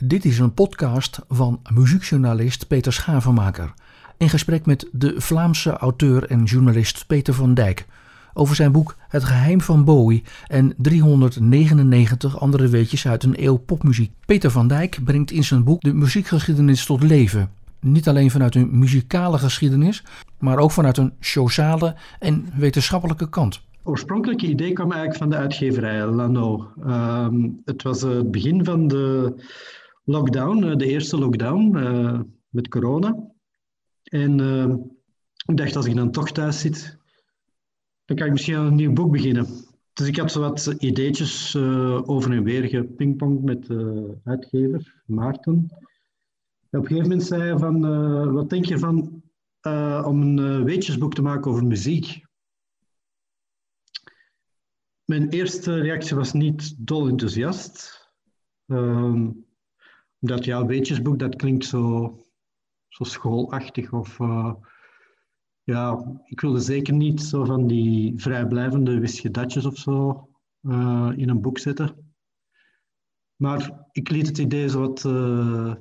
Dit is een podcast van muziekjournalist Peter Schavenmaker. In gesprek met de Vlaamse auteur en journalist Peter van Dijk. Over zijn boek Het geheim van Bowie en 399 andere weetjes uit een eeuw popmuziek. Peter van Dijk brengt in zijn boek de muziekgeschiedenis tot leven. Niet alleen vanuit een muzikale geschiedenis, maar ook vanuit een sociale en wetenschappelijke kant oorspronkelijke idee kwam eigenlijk van de uitgeverij Lano. Ehm, het was het begin van de lockdown, eh, de eerste lockdown uh, met corona. En uh, ik dacht, als ik dan toch thuis zit, dan kan ik misschien aan een nieuw boek beginnen. Dus ik had zo wat ideetjes over en weer gepingpongd met de uitgever, Maarten. En op een gegeven moment zei hij van, wat denk je van om een weetjesboek te maken over muziek? Mijn eerste reactie was niet dol enthousiast. Um, omdat ja, weetjesboek, dat klinkt zo, zo schoolachtig. Of uh, ja, ik wilde zeker niet zo van die vrijblijvende wisgedatjes of zo uh, in een boek zetten. Maar ik liet het idee zo wat uh,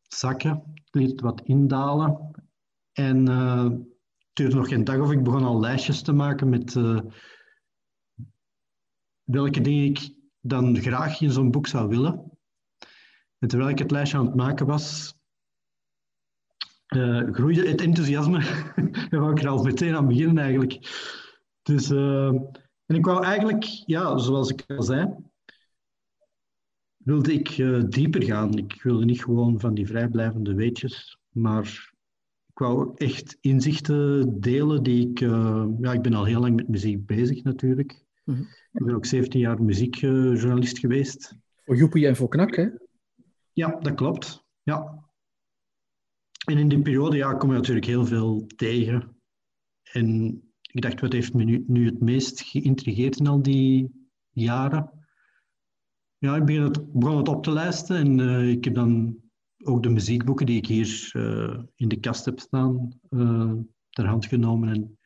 zakken. Ik liet het wat indalen. En het duurde nog geen dag of ik begon al lijstjes te maken met welke dingen ik dan graag in zo'n boek zou willen. En terwijl ik het lijstje aan het maken was, uh, groeide het enthousiasme. Daar wou ik er al meteen aan beginnen eigenlijk. Dus, uh, en ik wou eigenlijk, ja, zoals ik al zei, wilde ik uh, dieper gaan. Ik wilde niet gewoon van die vrijblijvende weetjes, maar ik wou echt inzichten delen die ik... ja, ik ben al heel lang met muziek bezig natuurlijk. Mhm. Ik ben ook 17 jaar muziekjournalist geweest. Voor Joepie en voor Knak, hè? Ja, dat klopt. Ja. En in die periode ja, kom je natuurlijk heel veel tegen. En ik dacht, wat heeft me nu, het meest geïntrigeerd in al die jaren? Ja, ik begon het, begon het op te lijsten en uh, ik heb dan ook de muziekboeken die ik hier uh, in de kast heb staan uh, ter hand genomen en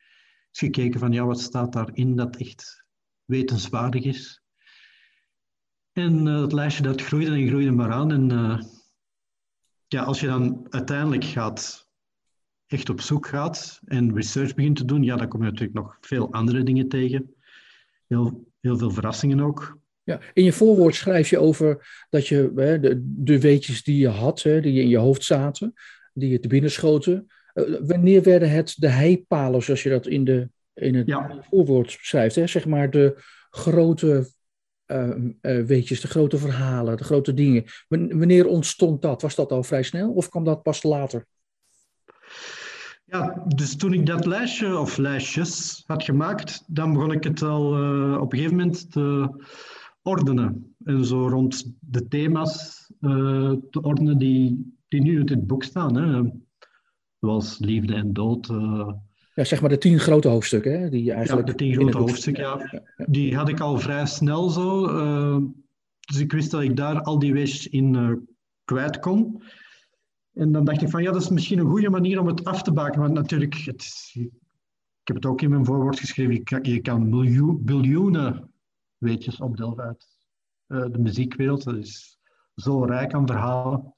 gekeken van ja, wat staat daarin dat echt wetenswaardig is. En uh, het lijstje dat groeide en groeide maar aan. En uh, ja, als je dan uiteindelijk gaat, echt op zoek gaat en research begint te doen, ja, dan kom je natuurlijk nog veel andere dingen tegen. Heel, heel veel verrassingen ook. Ja, in je voorwoord schrijf je over dat je hè, de, de weetjes die je had, hè, die in je hoofd zaten, die je te binnen schoten. Uh, wanneer werden het de heipalen, zoals je dat in de in het ja. voorwoord schrijft. Hè? Zeg maar de grote weetjes, de grote verhalen, de grote dingen. wanneer ontstond dat? Was dat al vrij snel of kwam dat pas later? Ja, dus toen ik dat lijstje of lijstjes had gemaakt, dan begon ik het al uh, op een gegeven moment te ordenen. En zo rond de thema's te ordenen die, die nu in het boek staan. Hè. Zoals liefde en dood, ja, zeg maar de tien grote hoofdstukken. Hè, die eigenlijk ja, de tien grote hoofdstukken, ja. Die had ik al vrij snel zo. Uh, dus ik wist dat ik daar al die weetjes in uh, kwijt kon. En dan dacht ik van ja, dat is misschien een goede manier om het af te baken. Want natuurlijk, het, ik heb het ook in mijn voorwoord geschreven, je kan, je kan miljoen, biljoenen weetjes opdelven uit uh, de muziekwereld. Dat is zo rijk aan verhalen.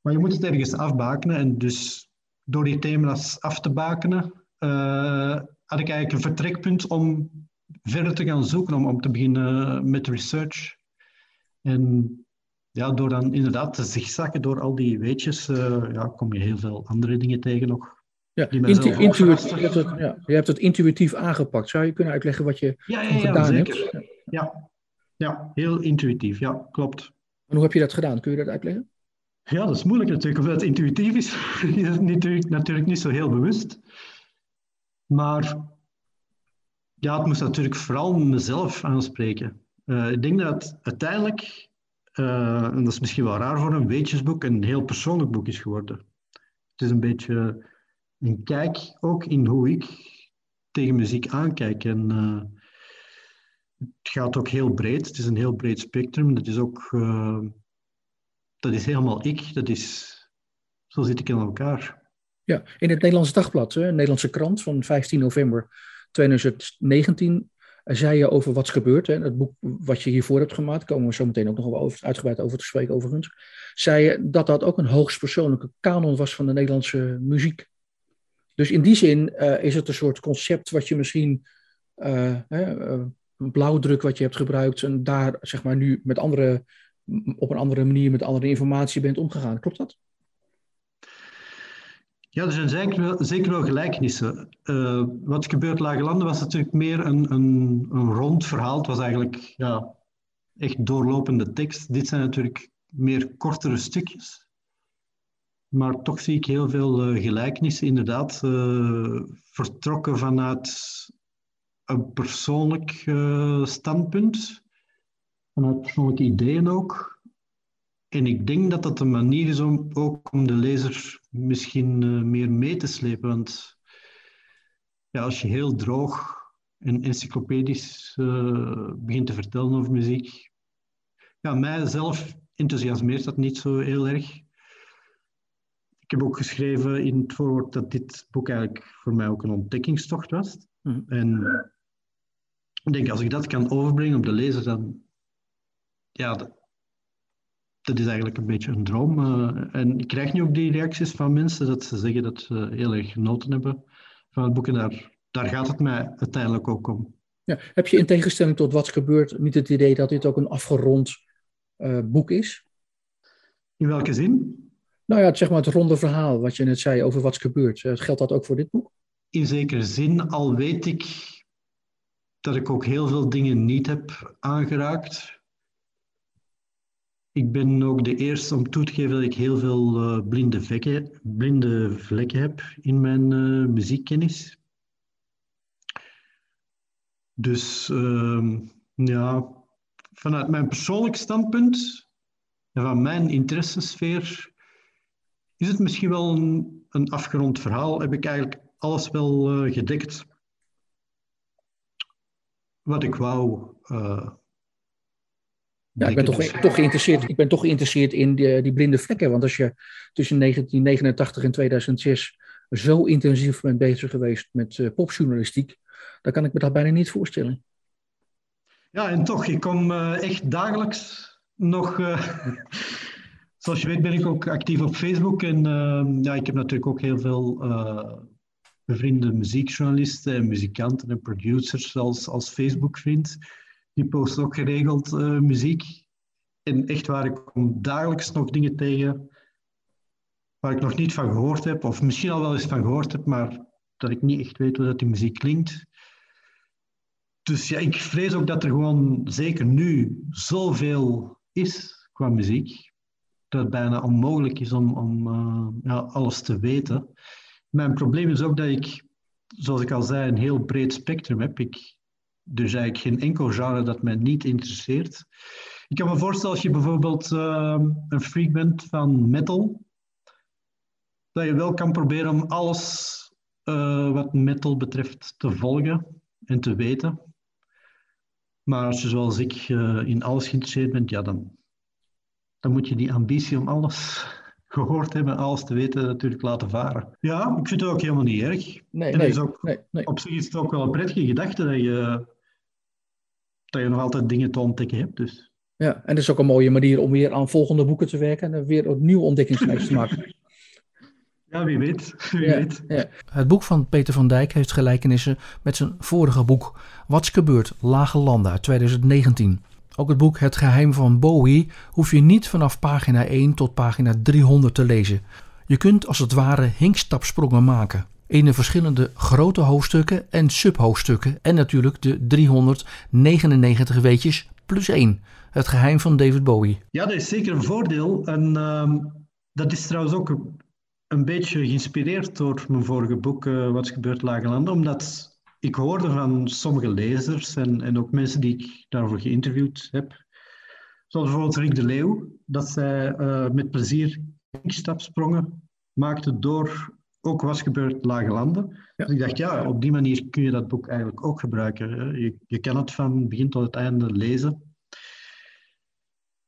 Maar je moet het ergens afbakenen. En dus door die thema's af te bakenen, uh, had ik eigenlijk een vertrekpunt om verder te gaan zoeken, om, om te beginnen met research. En ja, door dan inderdaad te zigzaggen door al die weetjes, uh, ja, kom je heel veel andere dingen tegen nog. Ja, intu intuïtief, je, hebt het, ja, je hebt het intuïtief aangepakt. Zou je kunnen uitleggen wat je ja, ja, gedaan hebt? Ja. ja, heel intuïtief, ja, klopt. En hoe heb je dat gedaan? Kun je dat uitleggen? Ja, dat is moeilijk natuurlijk, omdat het intuïtief is. is natuurlijk, natuurlijk niet zo heel bewust. Maar ja, het moest natuurlijk vooral mezelf aanspreken. Uh, ik denk dat uiteindelijk, uh, en dat is misschien wel raar voor een weetjesboek, een heel persoonlijk boek is geworden. Het is een beetje een kijk ook in hoe ik tegen muziek aankijk. En uh, het gaat ook heel breed. Het is een heel breed spectrum. Dat is ook dat is helemaal ik. Dat is, zo zit ik in elkaar. Ja, in het Nederlandse Dagblad, hè, Nederlandse krant van 15 november 2019, zei je over Wat's gebeurd, hè, het boek wat je hiervoor hebt gemaakt, komen we zo meteen ook nog wel over, uitgebreid over te spreken overigens, zei je dat dat ook een hoogstpersoonlijke kanon was van de Nederlandse muziek. Dus in die zin uh, is het een soort concept wat je misschien, uh, een blauwdruk wat je hebt gebruikt en daar zeg maar nu met andere, op een andere manier met andere informatie bent omgegaan. Klopt dat? Ja, er zijn zeker wel, gelijkenissen. Uh, wat gebeurt Lage Landen was natuurlijk meer een, een, een rond verhaal. Het was eigenlijk ja, echt doorlopende tekst. Dit zijn natuurlijk meer kortere stukjes. Maar toch zie ik heel veel uh, gelijkenissen, inderdaad. Uh, vertrokken vanuit een persoonlijk standpunt, vanuit persoonlijke ideeën ook. En ik denk dat dat een manier is om ook om de lezer misschien uh, meer mee te slepen. Want ja, als je heel droog en encyclopedisch uh, begint te vertellen over muziek, ja, mij zelf enthousiasmeert dat niet zo heel erg. Ik heb ook geschreven in het voorwoord dat dit boek eigenlijk voor mij ook een ontdekkingstocht was. Mm. En ik denk, als ik dat kan overbrengen op de lezer, dan ja, dat is eigenlijk een beetje een droom. Uh, en ik krijg nu ook die reacties van mensen dat ze zeggen dat ze heel erg genoten hebben van het boek. En daar, daar gaat het mij uiteindelijk ook om. Ja, heb je in tegenstelling tot wat gebeurt niet het idee dat dit ook een afgerond uh, boek is? In welke zin? Nou ja, zeg maar het ronde verhaal wat je net zei over wat gebeurt. Uh, geldt dat ook voor dit boek? In zekere zin, al weet ik dat ik ook heel veel dingen niet heb aangeraakt ik ben ook de eerste om toe te geven dat ik heel veel uh, blinde, vlekken, blinde vlekken heb in mijn uh, muziekkennis. Dus uh, ja, vanuit mijn persoonlijk standpunt en van mijn interessesfeer is het misschien wel een, een afgerond verhaal. Heb ik eigenlijk alles wel uh, gedekt wat ik wou ja, ik ben toch, toch, geïnteresseerd, ik ben toch geïnteresseerd in die, die, blinde vlekken. Want als je tussen 1989 en 2006 zo intensief bent bezig geweest met uh, popjournalistiek, dan kan ik me dat bijna niet voorstellen. Ja, en toch, ik kom uh, echt dagelijks nog. Uh, zoals je weet ben ik ook actief op Facebook. En ja, ik heb natuurlijk ook heel veel bevriende muziekjournalisten en muzikanten en producers als, als Facebook-vriend die post ook geregeld uh, muziek. En echt waar, ik kom dagelijks nog dingen tegen waar ik nog niet van gehoord heb, of misschien al wel eens van gehoord heb, maar dat ik niet echt weet hoe dat die muziek klinkt. Dus ja, ik vrees ook dat er gewoon, zeker nu, zoveel is qua muziek, dat het bijna onmogelijk is om, om uh, ja, alles te weten. Mijn probleem is ook dat ik, zoals ik al zei, een heel breed spectrum heb. Ik, dus eigenlijk geen enkel genre dat mij niet interesseert. Ik kan me voorstellen als je bijvoorbeeld uh, een freak bent van metal, dat je wel kan proberen om alles uh, wat metal betreft te volgen en te weten. Maar als je zoals ik uh, in alles geïnteresseerd bent, ja, dan, dan moet je die ambitie om alles gehoord hebben, alles te weten, natuurlijk laten varen. Ja, ik vind het ook helemaal niet erg. Nee, nee, is ook, nee, nee. Op zich is het ook wel een prettige gedachte dat je dat je nog altijd dingen te ontdekken hebt. Dus. Ja, en dat is ook een mooie manier om weer aan volgende boeken te werken en weer een nieuwe ontdekkingsreis te maken. Ja, wie weet. Wie weet. Ja. Het boek van Peter van Dijk heeft gelijkenissen met zijn vorige boek Wat's gebeurd? Lage Landen uit 2019. Ook het boek Het geheim van Bowie hoef je niet vanaf pagina 1 tot pagina 300 te lezen. Je kunt als het ware hinkstapsprongen maken in de verschillende grote hoofdstukken en subhoofdstukken en natuurlijk de 399 weetjes plus 1. Het geheim van David Bowie. Ja, dat is zeker een voordeel. En uh, dat is trouwens ook een, beetje geïnspireerd door mijn vorige boek, uh, Wat is gebeurd Lage Landen, omdat ik hoorde van sommige lezers en, en ook mensen die ik daarvoor geïnterviewd heb, zoals bijvoorbeeld Rick de Leeuw, dat zij uh, met plezier stapsprongen maakten door ook was gebeurd Lage Landen. Dus ik dacht, ja, op die manier kun je dat boek eigenlijk ook gebruiken. Je, je kan het van begin tot het einde lezen.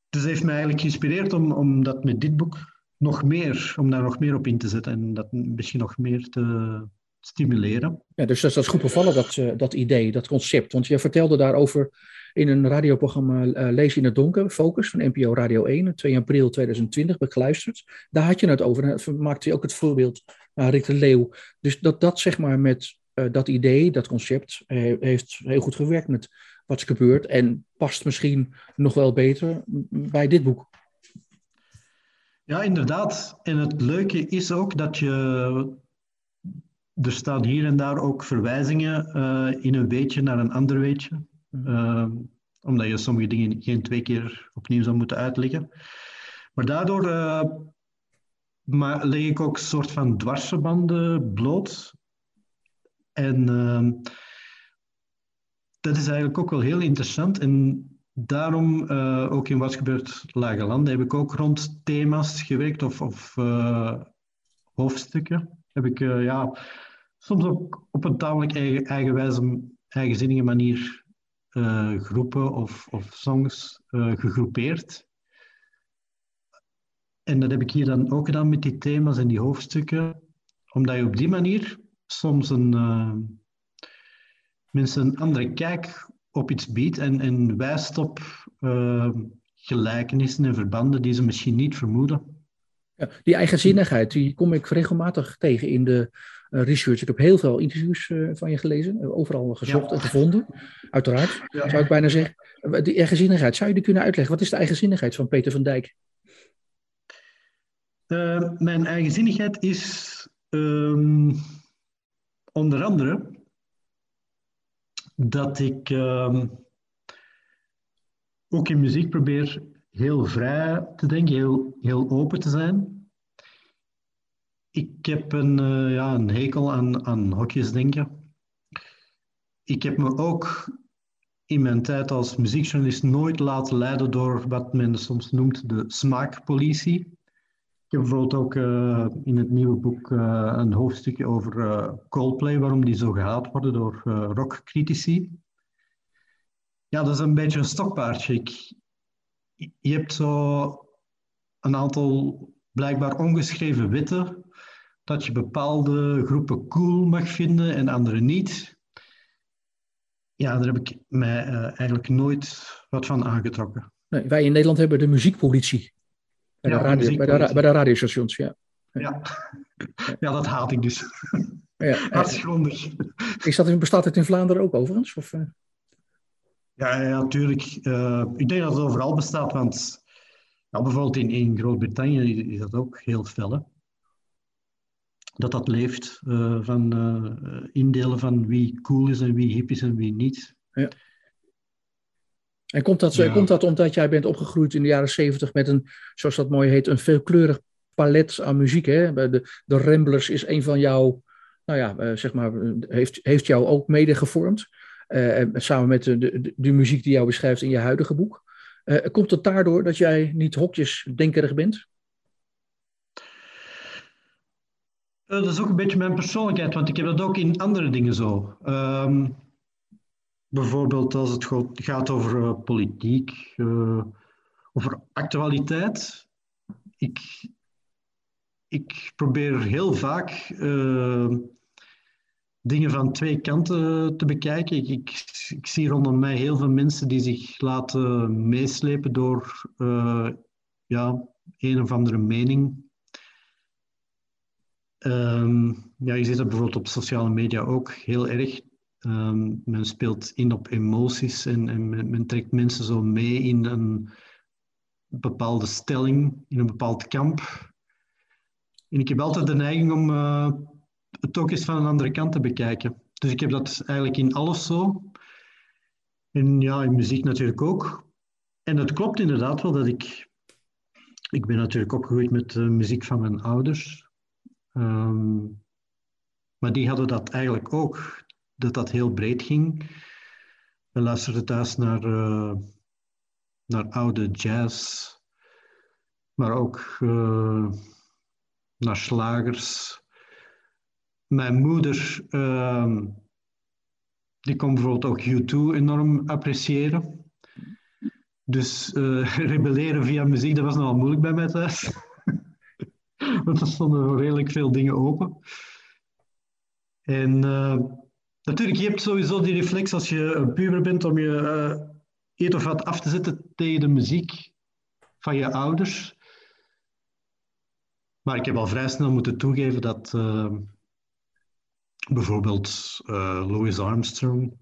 Dus het heeft mij eigenlijk geïnspireerd om, om dat met dit boek nog meer, om daar nog meer op in te zetten en dat misschien nog meer te, stimuleren. Ja, dus dat, dat is goed bevallen, dat, dat idee, dat concept. Want je vertelde daarover in een radioprogramma uh, Lees in het Donker, Focus, van NPO Radio 1, 2 april 2020, begeluisterd. Daar had je het over. En maakte je ook het voorbeeld Rick de Leeuw. Dus dat dat zeg maar met dat idee, dat concept, heeft heel goed gewerkt met wat is gebeurd. En past misschien nog wel beter bij dit boek. Ja, inderdaad. En het leuke is ook dat je. Er staan hier en daar ook verwijzingen uh, in een weetje naar een ander weetje. Uh, omdat je sommige dingen geen twee keer opnieuw zou moeten uitleggen. Maar daardoor uh, maar leg ik ook een soort van dwarsverbanden bloot. En ehm, dat is eigenlijk ook wel heel interessant. En daarom, uh, ook in Wat gebeurt Lage Landen, heb ik ook rond thema's gewerkt of, of uh, hoofdstukken. Heb ik uh, ja, soms ook op een tamelijk eigen, eigenwijze, eigenzinnige manier groepen of, of songs gegroepeerd. En dat heb ik hier dan ook gedaan met die thema's en die hoofdstukken, omdat je op die manier soms een mensen een andere kijk op iets biedt en, en wijst op uh, gelijkenissen en verbanden die ze misschien niet vermoeden. Ja, die eigenzinnigheid, die kom ik regelmatig tegen in de uh, research. Ik heb heel veel interviews van je gelezen, overal gezocht ja. en gevonden, uiteraard, ja. zou ik bijna zeggen. Die eigenzinnigheid, zou je die kunnen uitleggen? Wat is de eigenzinnigheid van Peter van Dijk? Mijn eigenzinnigheid is um, onder andere dat ik uh, ook in muziek probeer heel vrij te denken, heel, heel open te zijn. Ik heb een, uh, ja, een hekel aan, aan hokjes denken. Ik heb me ook in mijn tijd als muziekjournalist nooit laten leiden door wat men soms noemt de smaakpolitie. Ik heb bijvoorbeeld ook uh, in het nieuwe boek uh, een hoofdstukje over uh, Coldplay, waarom die zo gehaat worden door rockcritici. Ja, dat is een beetje een stokpaardje. Ik, je hebt zo een aantal blijkbaar ongeschreven wetten dat je bepaalde groepen cool mag vinden en andere niet. Ja, daar heb ik mij eigenlijk nooit wat van aangetrokken. Nee, wij in Nederland hebben de muziekpolitie. Bij, ja, de, radio, bij, de, bij de radiostations, ja. Ja. ja, dat haat ik dus. Ja, Hartgrondig. Is dat, bestaat het in Vlaanderen ook overigens? Of, uh... Ja, ja, natuurlijk. Uh, ik denk dat het overal bestaat, want ja, bijvoorbeeld in, in Groot-Brittannië is dat ook heel fel. Hè? Dat dat leeft uh, van indelen van wie cool is en wie hip is en wie niet. Ja. En komt dat, ja. komt dat omdat jij bent opgegroeid in de jaren zeventig met een, zoals dat mooi heet, een veelkleurig palet aan muziek? Hè? De, de Ramblers is een van jouw, nou ja, uh, zeg maar, heeft, heeft jou ook mede gevormd. Uh, samen met de, de, de, muziek die jou beschrijft in je huidige boek. Uh, komt het daardoor dat jij niet hokjesdenkerig bent? dat is ook een beetje mijn persoonlijkheid, want ik heb dat ook in andere dingen zo. Um, Bijvoorbeeld als het gaat over uh, politiek, uh, over actualiteit. Ik, ik probeer heel vaak uh, dingen van twee kanten te bekijken. Ik, ik, ik, zie rondom mij heel veel mensen die zich laten meeslepen door ja, een of andere mening. Um, ja, je ziet dat bijvoorbeeld op sociale media ook heel erg. Um, men speelt in op emoties en, en men, trekt mensen zo mee in een bepaalde stelling, in een bepaald kamp. En ik heb altijd de neiging om uh, het ook eens van een andere kant te bekijken. Dus ik heb dat eigenlijk in alles zo. En ja, in muziek natuurlijk ook. En het klopt inderdaad wel dat ik... Ik ben natuurlijk opgegroeid met de muziek van mijn ouders. Um, maar die hadden dat eigenlijk ook dat dat heel breed ging. We luisterden thuis naar, uh, naar oude jazz, maar ook uh, naar slagers. Mijn moeder, uh, die kon bijvoorbeeld ook U2 enorm appreciëren. Dus uh, rebelleren via muziek, dat was nogal moeilijk bij mij thuis. Want er stonden redelijk veel dingen open. En natuurlijk, je hebt sowieso die reflex als je een puber bent om je uh, eet of wat af te zetten tegen de muziek van je ouders. Maar ik heb al vrij snel moeten toegeven dat uh, bijvoorbeeld Louis Armstrong,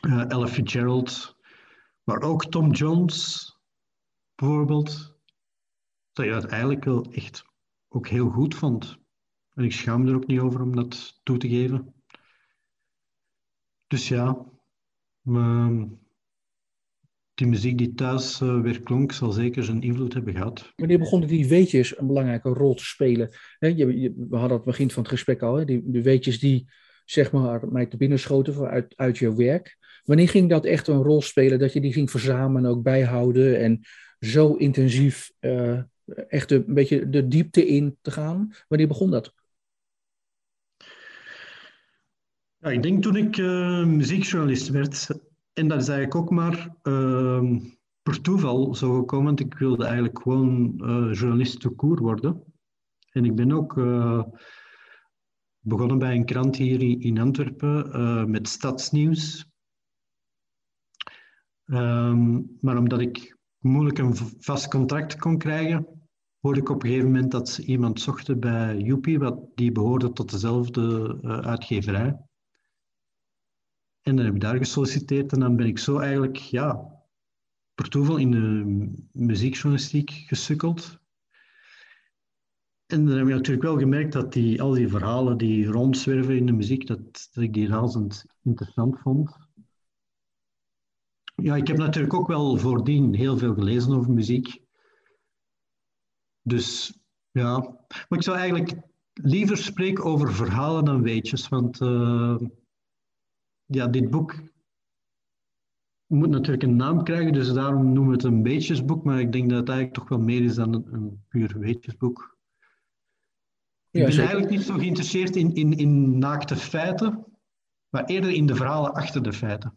Ella Fitzgerald, maar ook Tom Jones bijvoorbeeld, dat je dat eigenlijk wel echt ook heel goed vond. En ik schaam me er ook niet over om dat toe te geven. Dus ja, die muziek die thuis uh, weer klonk, zal zeker zijn invloed hebben gehad. Wanneer begonnen die weetjes een belangrijke rol te spelen? we hadden het begin van het gesprek al, die, weetjes die zeg maar, mij te binnen schoten uit, uit je werk. Wanneer ging dat echt een rol spelen, dat je die ging verzamelen en ook bijhouden en zo intensief uh, echt een beetje de diepte in te gaan? Wanneer begon dat? Ja, ik denk toen ik uh, muziekjournalist werd. En dat is eigenlijk ook maar uh, per toeval zo gekomen, want ik wilde eigenlijk gewoon uh, journalist te koer worden. En ik ben ook begonnen bij een krant hier in Antwerpen met stadsnieuws. Um, maar omdat ik moeilijk een vast contract kon krijgen, hoorde ik op een gegeven moment dat ze iemand zochten bij Joepie, wat die behoorde tot dezelfde uitgeverij. En dan heb ik daar gesolliciteerd en dan ben ik zo eigenlijk, ja, per toeval in de muziekjournalistiek gesukkeld. En dan heb ik natuurlijk wel gemerkt dat die, al die verhalen die rondzwerven in de muziek, dat, dat ik die razend interessant vond. Ja, ik heb natuurlijk ook wel voordien heel veel gelezen over muziek. Dus ja, maar ik zou eigenlijk liever spreken over verhalen dan weetjes, want uh, ja, dit boek moet natuurlijk een naam krijgen, dus daarom noemen we het een weetjesboek, maar ik denk dat het eigenlijk toch wel meer is dan een, een puur weetjesboek. Ik ben eigenlijk niet zo geïnteresseerd in, in, in naakte feiten, maar eerder in de verhalen achter de feiten.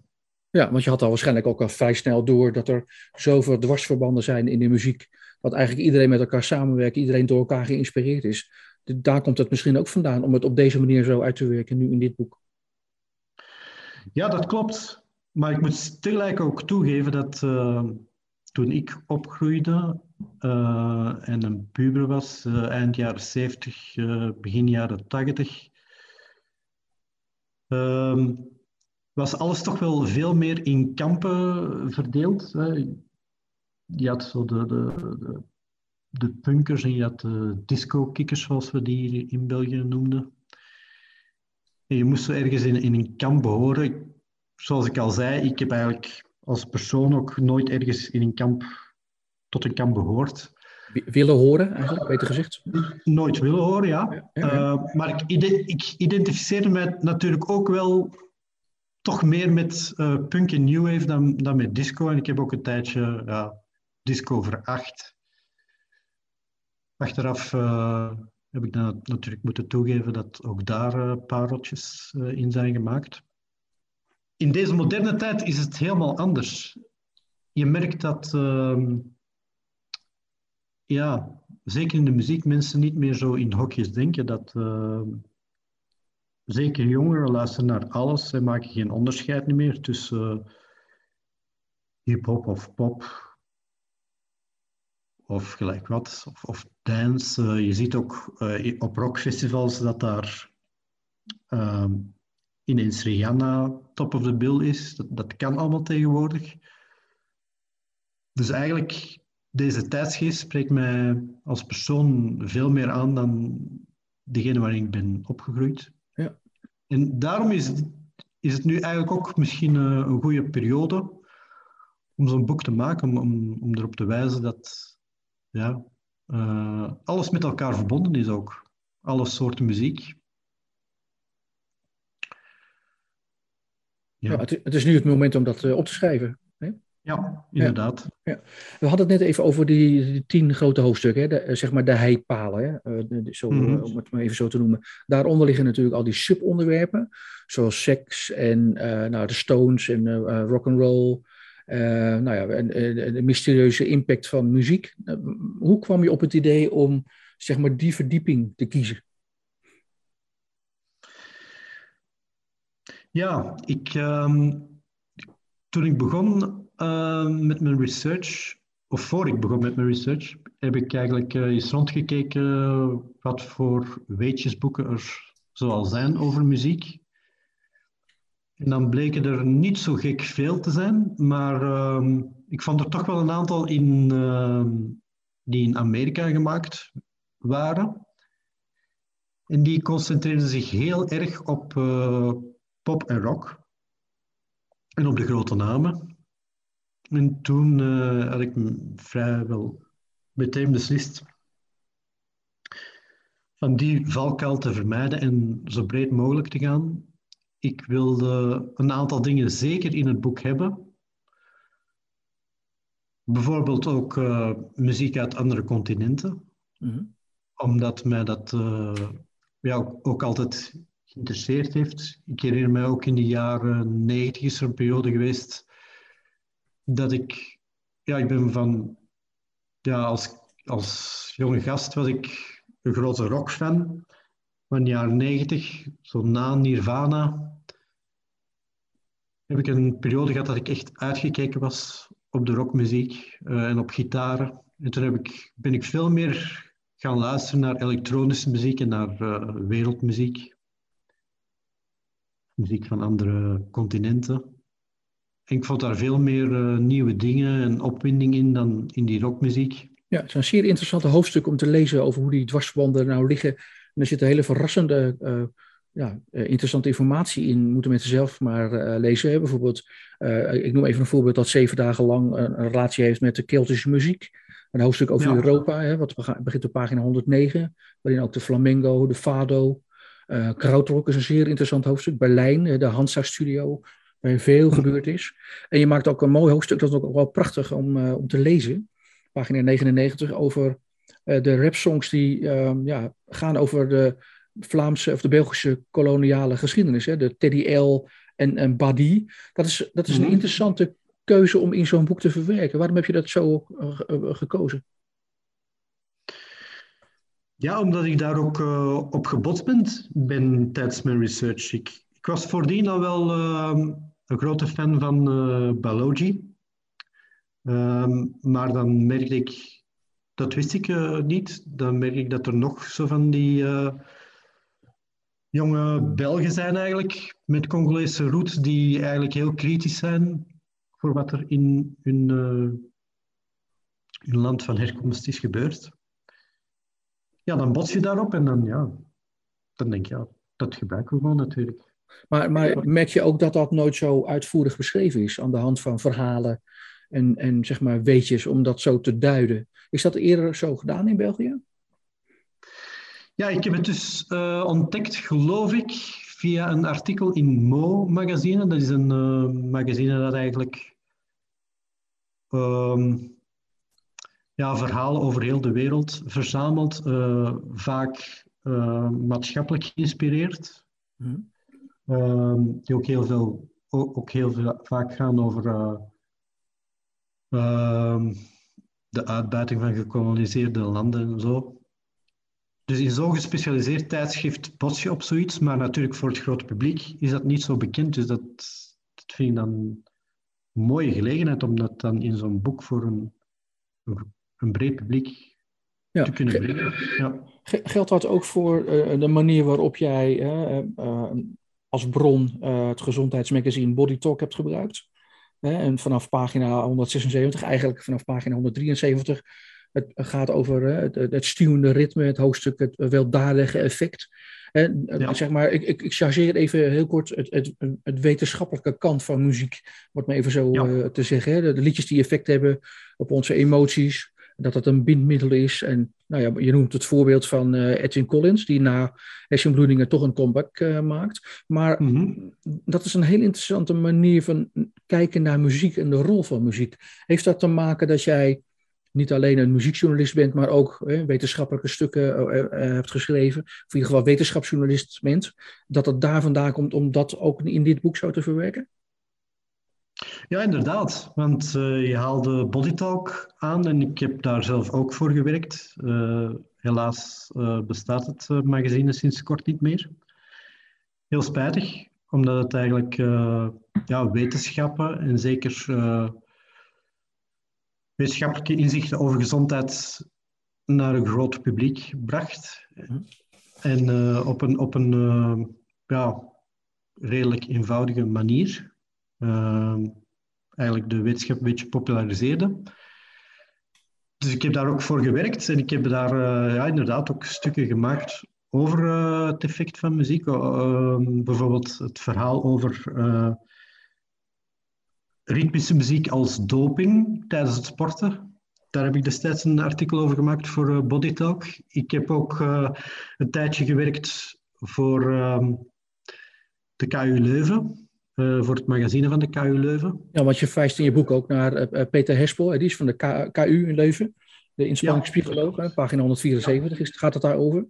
Ja, want je had al waarschijnlijk ook al vrij snel door dat er zoveel dwarsverbanden zijn in de muziek, dat eigenlijk iedereen met elkaar samenwerkt, iedereen door elkaar geïnspireerd is. Daar komt het misschien ook vandaan om het op deze manier zo uit te werken nu in dit boek. Ja, dat klopt. Maar ik moet tegelijk ook toegeven dat uh, toen ik opgroeide uh, en een puber was, uh, eind jaren 70, begin jaren 80, ehm, was alles toch wel veel meer in kampen verdeeld. Je had zo de, de, de, de punkers en je had de disco-kikkers, zoals we die hier in België noemden. Je moest zo ergens in, in een kamp behoren. Zoals ik al zei, ik heb eigenlijk als persoon ook nooit ergens in een kamp tot een kamp behoord. Willen horen, eigenlijk, beter gezegd? Nooit willen horen, ja. ja, ja. Uh, maar ik, ik identificeerde mij natuurlijk ook wel toch meer met uh, punk en new wave dan, dan met disco. En ik heb ook een tijdje ja, disco veracht. Achteraf uh, heb ik dan natuurlijk moeten toegeven dat ook daar uh, pareltjes in zijn gemaakt. In deze moderne tijd is het helemaal anders. Je merkt dat, ehm, ja, zeker in de muziek, mensen niet meer zo in hokjes denken. Dat ehm, zeker jongeren luisteren naar alles en maken geen onderscheid meer tussen uh, hip-hop of pop of gelijk wat, of, of dance. Uh, je ziet ook uh, op rockfestivals dat daar uh, ineens Rihanna top of the bill is. Dat, dat kan allemaal tegenwoordig. Dus eigenlijk, deze tijdsgeest spreekt mij als persoon veel meer aan dan degene waarin ik ben opgegroeid. En daarom is het, is het nu eigenlijk ook misschien een, eh, een goede periode om zo'n boek te maken, om, om, om erop te wijzen dat ja, uh, alles met elkaar verbonden is ook. Alle soorten muziek. Ja. ja het, het, is nu het moment om dat uh, op te schrijven. Ja, inderdaad. Ja, We hadden het net even over die, tien grote hoofdstukken, hè? De, eh, zeg maar de heipalen, hè? Eh, de, zo, mm -hmm. om het maar even zo te noemen. Daaronder liggen natuurlijk al die subonderwerpen, zoals seks en uh, nou, de Stones en rock and roll. Nou ja, en, de mysterieuze impact van muziek. hoe kwam je op het idee om zeg maar, die verdieping te kiezen? Ja, ik, ehm, toen ik begon ehm, met mijn research, of voor ik begon met mijn research, heb ik eigenlijk eens rondgekeken wat voor weetjesboeken er zoal zijn over muziek. En dan bleken er niet zo gek veel te zijn, maar ehm, ik vond er toch wel een aantal in, die in Amerika gemaakt waren. En die concentreerden zich heel erg op uh, pop en rock. En op de grote namen. En toen uh, had ik vrijwel meteen beslist van die valkuil te vermijden en zo breed mogelijk te gaan. Ik wilde een aantal dingen zeker in het boek hebben. Bijvoorbeeld ook uh, muziek uit andere continenten. Mm -hmm. Omdat mij dat uh, ja, ook altijd geïnteresseerd heeft. Ik herinner mij ook in de jaren negentig is er een periode geweest dat ik, ja, ik ben van, ja, als, als jonge gast was ik een grote rockfan van de jaren negentig, zo na Nirvana. Heb ik een periode gehad dat ik echt uitgekeken was op de rockmuziek uh, en op gitaren. En toen heb ik, ben ik veel meer gaan luisteren naar elektronische muziek en naar uh, wereldmuziek. Muziek van andere continenten. En ik vond daar veel meer uh, nieuwe dingen en opwinding in dan in die rockmuziek. Ja, het is een zeer interessante hoofdstuk om te lezen over hoe die dwarsbanden nou liggen. En er zit een hele verrassende, ja, interessante informatie in. Moeten mensen zelf maar lezen. Hè? Bijvoorbeeld, ik noem even een voorbeeld dat zeven dagen lang een, relatie heeft met de Keltische muziek. Een hoofdstuk over Europa, hè, wat begint op pagina 109, waarin ook de flamengo, de fado, uh, krautrock is een zeer interessant hoofdstuk. Berlijn, de Hansa Studio, waar veel gebeurd is. En je maakt ook een mooi hoofdstuk, dat is ook wel prachtig om, uh, om te lezen. Pagina 99, over uh, de rapsongs die ehm, ja, gaan over de Vlaamse of de Belgische koloniale geschiedenis. Hè? De Teddy L en, en Badi. Dat is, dat is een mhm. interessante keuze om in zo'n boek te verwerken? Waarom heb je dat zo uh, gekozen? Ja, omdat ik daar ook uh, op gebotst ben, ben tijdens mijn research. Ik, ik was voordien al wel uh, een grote fan van Balogi. Um, maar dan merkte ik, dat wist ik niet, dan merk ik dat er nog zo van die jonge Belgen zijn eigenlijk, met Congolese roots, die eigenlijk heel kritisch zijn voor wat er in hun, hun land van herkomst is gebeurd. Ja, dan bots je daarop en dan, ja, dan denk je, ja, dat gebruiken we gewoon natuurlijk. Maar, maar merk je ook dat dat nooit zo uitvoerig beschreven is aan de hand van verhalen en, en zeg maar weetjes om dat zo te duiden? Is dat eerder zo gedaan in België? Ja, ik heb het dus uh, ontdekt, geloof ik, via een artikel in Mo magazine. Dat is een uh, magazine dat eigenlijk um, ja, verhalen over heel de wereld verzameld, uh, vaak maatschappelijk geïnspireerd. Mm. Um, die ook heel veel, ook, ook heel veel, vaak gaan over uh, de uitbuiting van gekoloniseerde landen en zo. Dus in zo'n gespecialiseerd tijdschrift bots je op zoiets, maar natuurlijk voor het grote publiek is dat niet zo bekend. Dus dat, dat vind ik dan mooie gelegenheid om dat dan in zo'n boek voor een, een breed publiek ja. te kunnen brengen. Ja. Geldt dat ook voor uh, de manier waarop jij uh, uh, als bron het gezondheidsmagazine Body Talk hebt gebruikt? en vanaf pagina 176, eigenlijk vanaf pagina 173, het gaat over het, het stuwende ritme, het hoofdstuk het weldadige effect. En, ja. zeg maar, ik, ik, ik chargeer even heel kort het, het, het, wetenschappelijke kant van muziek, wat me even zo uh, te zeggen. Hè? De, liedjes die effect hebben op onze emoties, dat dat een bindmiddel is. En nou ja, je noemt het voorbeeld van uh, Edwin Collins, die na hersenbloedingen toch een comeback uh, maakt. Maar mm -hmm. dat is een heel interessante manier van kijken naar muziek en de rol van muziek. Heeft dat te maken dat jij niet alleen een muziekjournalist bent, maar ook eh, wetenschappelijke stukken eh, eh, hebt geschreven, of in ieder geval wetenschapsjournalist bent, dat het daar vandaan komt om dat ook in dit boek zo te verwerken? Ja, inderdaad. Want je haalde Body Talk aan en ik heb daar zelf ook voor gewerkt. Helaas bestaat het magazine sinds kort niet meer. Heel spijtig, omdat het eigenlijk ja, wetenschappen en zeker wetenschappelijke inzichten over gezondheid naar een groot publiek bracht. En uh, op een, op een uh, ja, redelijk eenvoudige manier. Uh, eigenlijk de wetenschap een beetje populariseerde. Dus ik heb daar ook voor gewerkt en ik heb daar ja, inderdaad ook stukken gemaakt over het effect van muziek. bijvoorbeeld het verhaal over ritmische muziek als doping tijdens het sporten. Daar heb ik destijds een artikel over gemaakt voor uh, Body Talk. Ik heb ook uh, een tijdje gewerkt voor uh, de KU Leuven, uh, voor het magazine van de KU Leuven. Ja, want je verwijst in je boek ook naar Peter Hespel, die is van de K KU in Leuven, de inspanningspsycholoog, ja. pagina 174 is, gaat het daarover.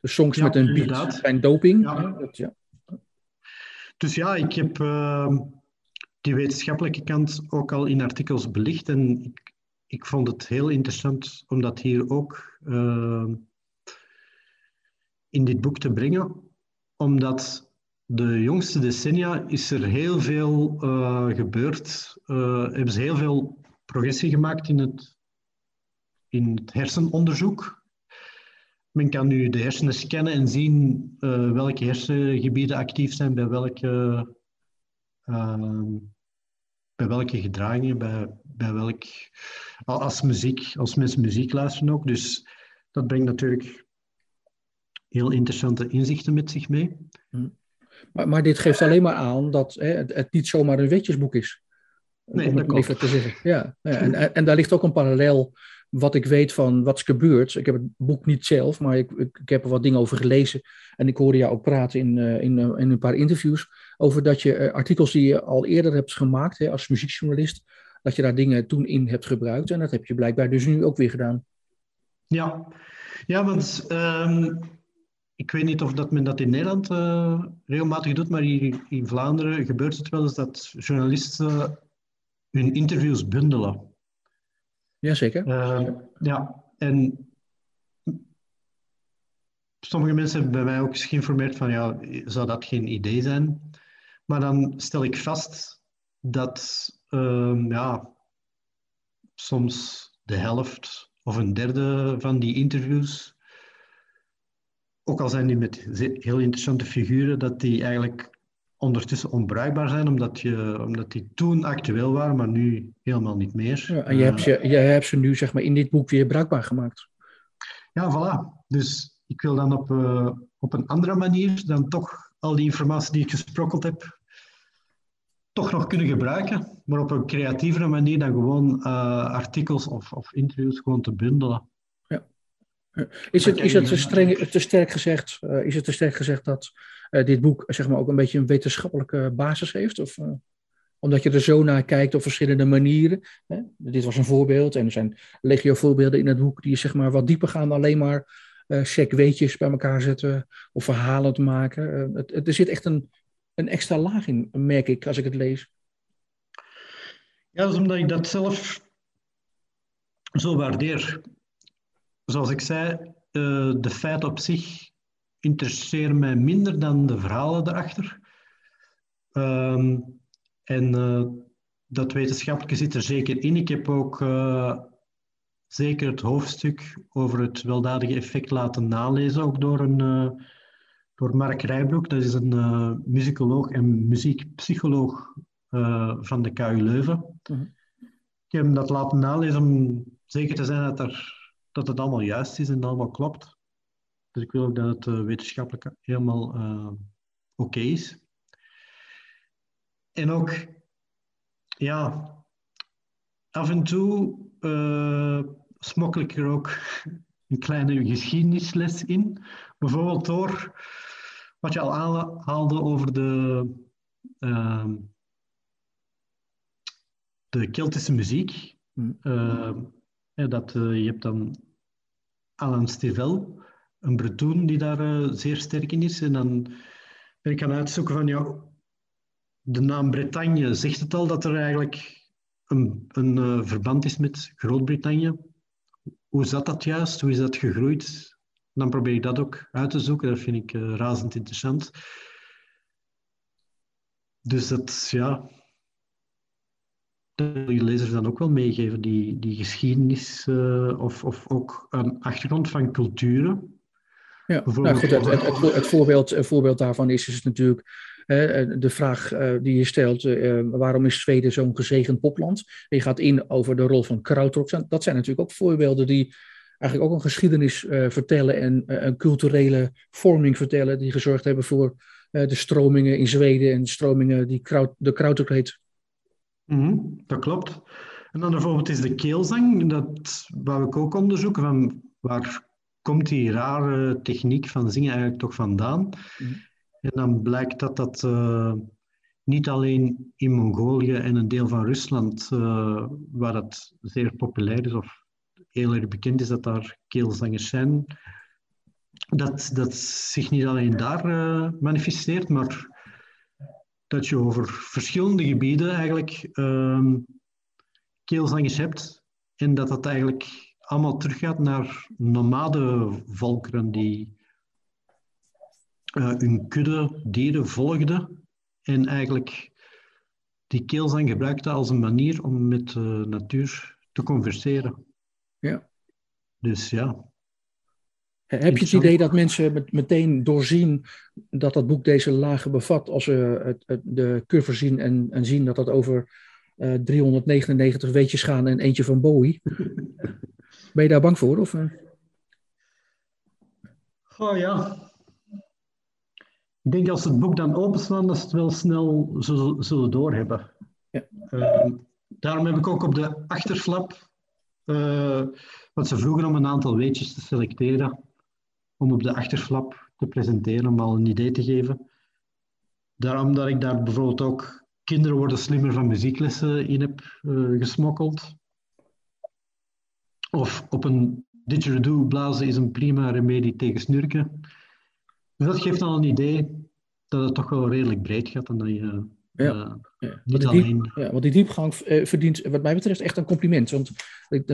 De songs ja, met een beat zijn doping. Ja. Dat, ja. Dus ja, ik heb ehm, die wetenschappelijke kant ook al in artikels belicht. En ik, ik vond het heel interessant om dat hier ook uh, in dit boek te brengen. Omdat de jongste decennia is er heel veel uh, gebeurd. Uh, hebben ze heel veel progressie gemaakt in het, in het hersenonderzoek. Men kan nu de hersenen scannen en zien welke hersengebieden actief zijn bij welke Ehm, bij welke gedragingen, bij, bij welk... Als, muziek, als mensen muziek luisteren ook. Dus dat brengt natuurlijk heel interessante inzichten met zich mee. Hm. Maar, maar dit geeft alleen maar aan dat hè, het, het, niet zomaar een wetjesboek is. Nee, om het te zeggen. Ja, en, en, daar ligt ook een parallel wat ik weet van wat is gebeurd. Ik heb het boek niet zelf, maar ik, ik, heb er wat dingen over gelezen. En ik hoorde jou ook praten in, in, uh, in een paar interviews over dat je uh, artikels die je al eerder hebt gemaakt hè, als muziekjournalist, dat je daar dingen toen in hebt gebruikt. En dat heb je blijkbaar dus nu ook weer gedaan. Ja, ja want um, ik weet niet of dat men dat in Nederland regelmatig doet, maar in Vlaanderen gebeurt het wel eens dat journalisten hun interviews bundelen. Jazeker. Uh, ja, en sommige mensen hebben bij mij ook eens geïnformeerd van, ja, zou dat geen idee zijn? Maar dan stel ik vast dat, uh, ja, soms de helft of een derde van die interviews, ook al zijn die met heel interessante figuren, dat die eigenlijk ondertussen onbruikbaar zijn, omdat, je, omdat die toen actueel waren, maar nu helemaal niet meer. Ja, en je hebt, ze, je hebt ze nu zeg maar, in dit boek weer bruikbaar gemaakt. Ja, voilà. Dus ik wil dan op, uh, op een andere manier dan toch al die informatie die ik gesprokkeld heb, toch nog kunnen gebruiken, maar op een creatievere manier dan gewoon uh, artikels of, of interviews gewoon te bundelen. Ja. Is het, is het te, streng, te sterk gezegd, uh, is het te sterk gezegd dat dit boek zeg maar, ook een beetje een wetenschappelijke basis heeft? Of, uh, omdat je er zo naar kijkt op verschillende manieren. Hè? Dit was een voorbeeld en er zijn legio voorbeelden in het boek die zeg maar, wat dieper gaan dan alleen maar check weetjes bij elkaar zetten of verhalen te maken. Het, er zit echt een, een extra laag in, merk ik als ik het lees. Ja, dat is omdat ik dat zelf zo waardeer. Zoals ik zei, de feiten op zich interesseren mij minder dan de verhalen erachter. Um, en uh, dat wetenschappelijke zit er zeker in. Ik heb ook uh, zeker het hoofdstuk over het weldadige effect laten nalezen, ook door, een, uh, door Mark Rijbroek. Dat is een muzikoloog en muziekpsycholoog van de KU Leuven. Mhm. Ik heb hem dat laten nalezen om zeker te zijn dat, er, dat het allemaal juist is en allemaal klopt. Dus ik wil ook dat het uh, wetenschappelijk helemaal uh, oké is. En ook, ja, af en toe uh, smokkel ik er ook een kleine geschiedenisles in. Bijvoorbeeld door wat je al aanhaalde over de, uh, de Keltische muziek. Mm. ja, dat, je hebt dan Alan Stivell, een Breton die daar uh, zeer sterk in is. En dan ben ik gaan uitzoeken van, ja, de naam Bretagne zegt het al dat er eigenlijk een, een uh, verband is met Groot-Brittannië. Hoe zat dat juist? Hoe is dat gegroeid? Dan probeer ik dat ook uit te zoeken. Dat vind ik uh, razend interessant. dus dat, ja, dat wil je lezers dan ook wel meegeven, die, die geschiedenis of, of ook een achtergrond van culturen. Ja, nou goed, het, het, voorbeeld, het voorbeeld daarvan is, is natuurlijk de vraag uh, die je stelt, uh, waarom is Zweden zo'n gezegend popland? Je gaat in over de rol van krautrock. Dat zijn natuurlijk ook voorbeelden die eigenlijk ook een geschiedenis uh, vertellen en een culturele vorming vertellen, die gezorgd hebben voor de stromingen in Zweden en de stromingen die kraut, de krautrock heet. Mm dat klopt. En dan bijvoorbeeld is de keelzang, dat wou ik ook onderzoeken, van waar komt die rare techniek van zingen eigenlijk toch vandaan? Mm En dan blijkt dat dat uh, niet alleen in Mongolië en een deel van Rusland, uh, waar dat zeer populair is of heel erg bekend is dat daar keelzangers zijn, dat dat zich niet alleen daar uh, manifesteert, maar dat je over verschillende gebieden eigenlijk uh, keelzangers hebt en dat dat eigenlijk allemaal teruggaat naar nomade volkeren die uh, hun kudde dieren volgden en eigenlijk die keelzang gebruikten als een manier om met de natuur te converseren. Ja. Dus ja, heb je het idee dat mensen meteen doorzien dat dat boek deze lagen bevat als ze het, de cover zien en, en zien dat dat over uh, 399 weetjes gaan en eentje van Bowie? Ben je daar bang voor? Of? Oh ja. Ik denk als ze het boek dan openslaan, dat ze het wel snel zullen doorhebben. Ja. Uh, daarom heb ik ook op de achterflap, uh, wat ze vroegen om een aantal weetjes te selecteren, om op de achterflap te presenteren, om al een idee te geven. Daarom dat ik daar bijvoorbeeld ook Kinderen worden slimmer van muzieklessen in heb uh, gesmokkeld. Of op een didgeridoo blazen is een prima remedie tegen snurken. Dus dat geeft al een idee dat het toch wel redelijk breed gaat en dat je ja. ja. Niet alleen... ja, want die diepgang uh, verdient wat mij betreft echt een compliment. Want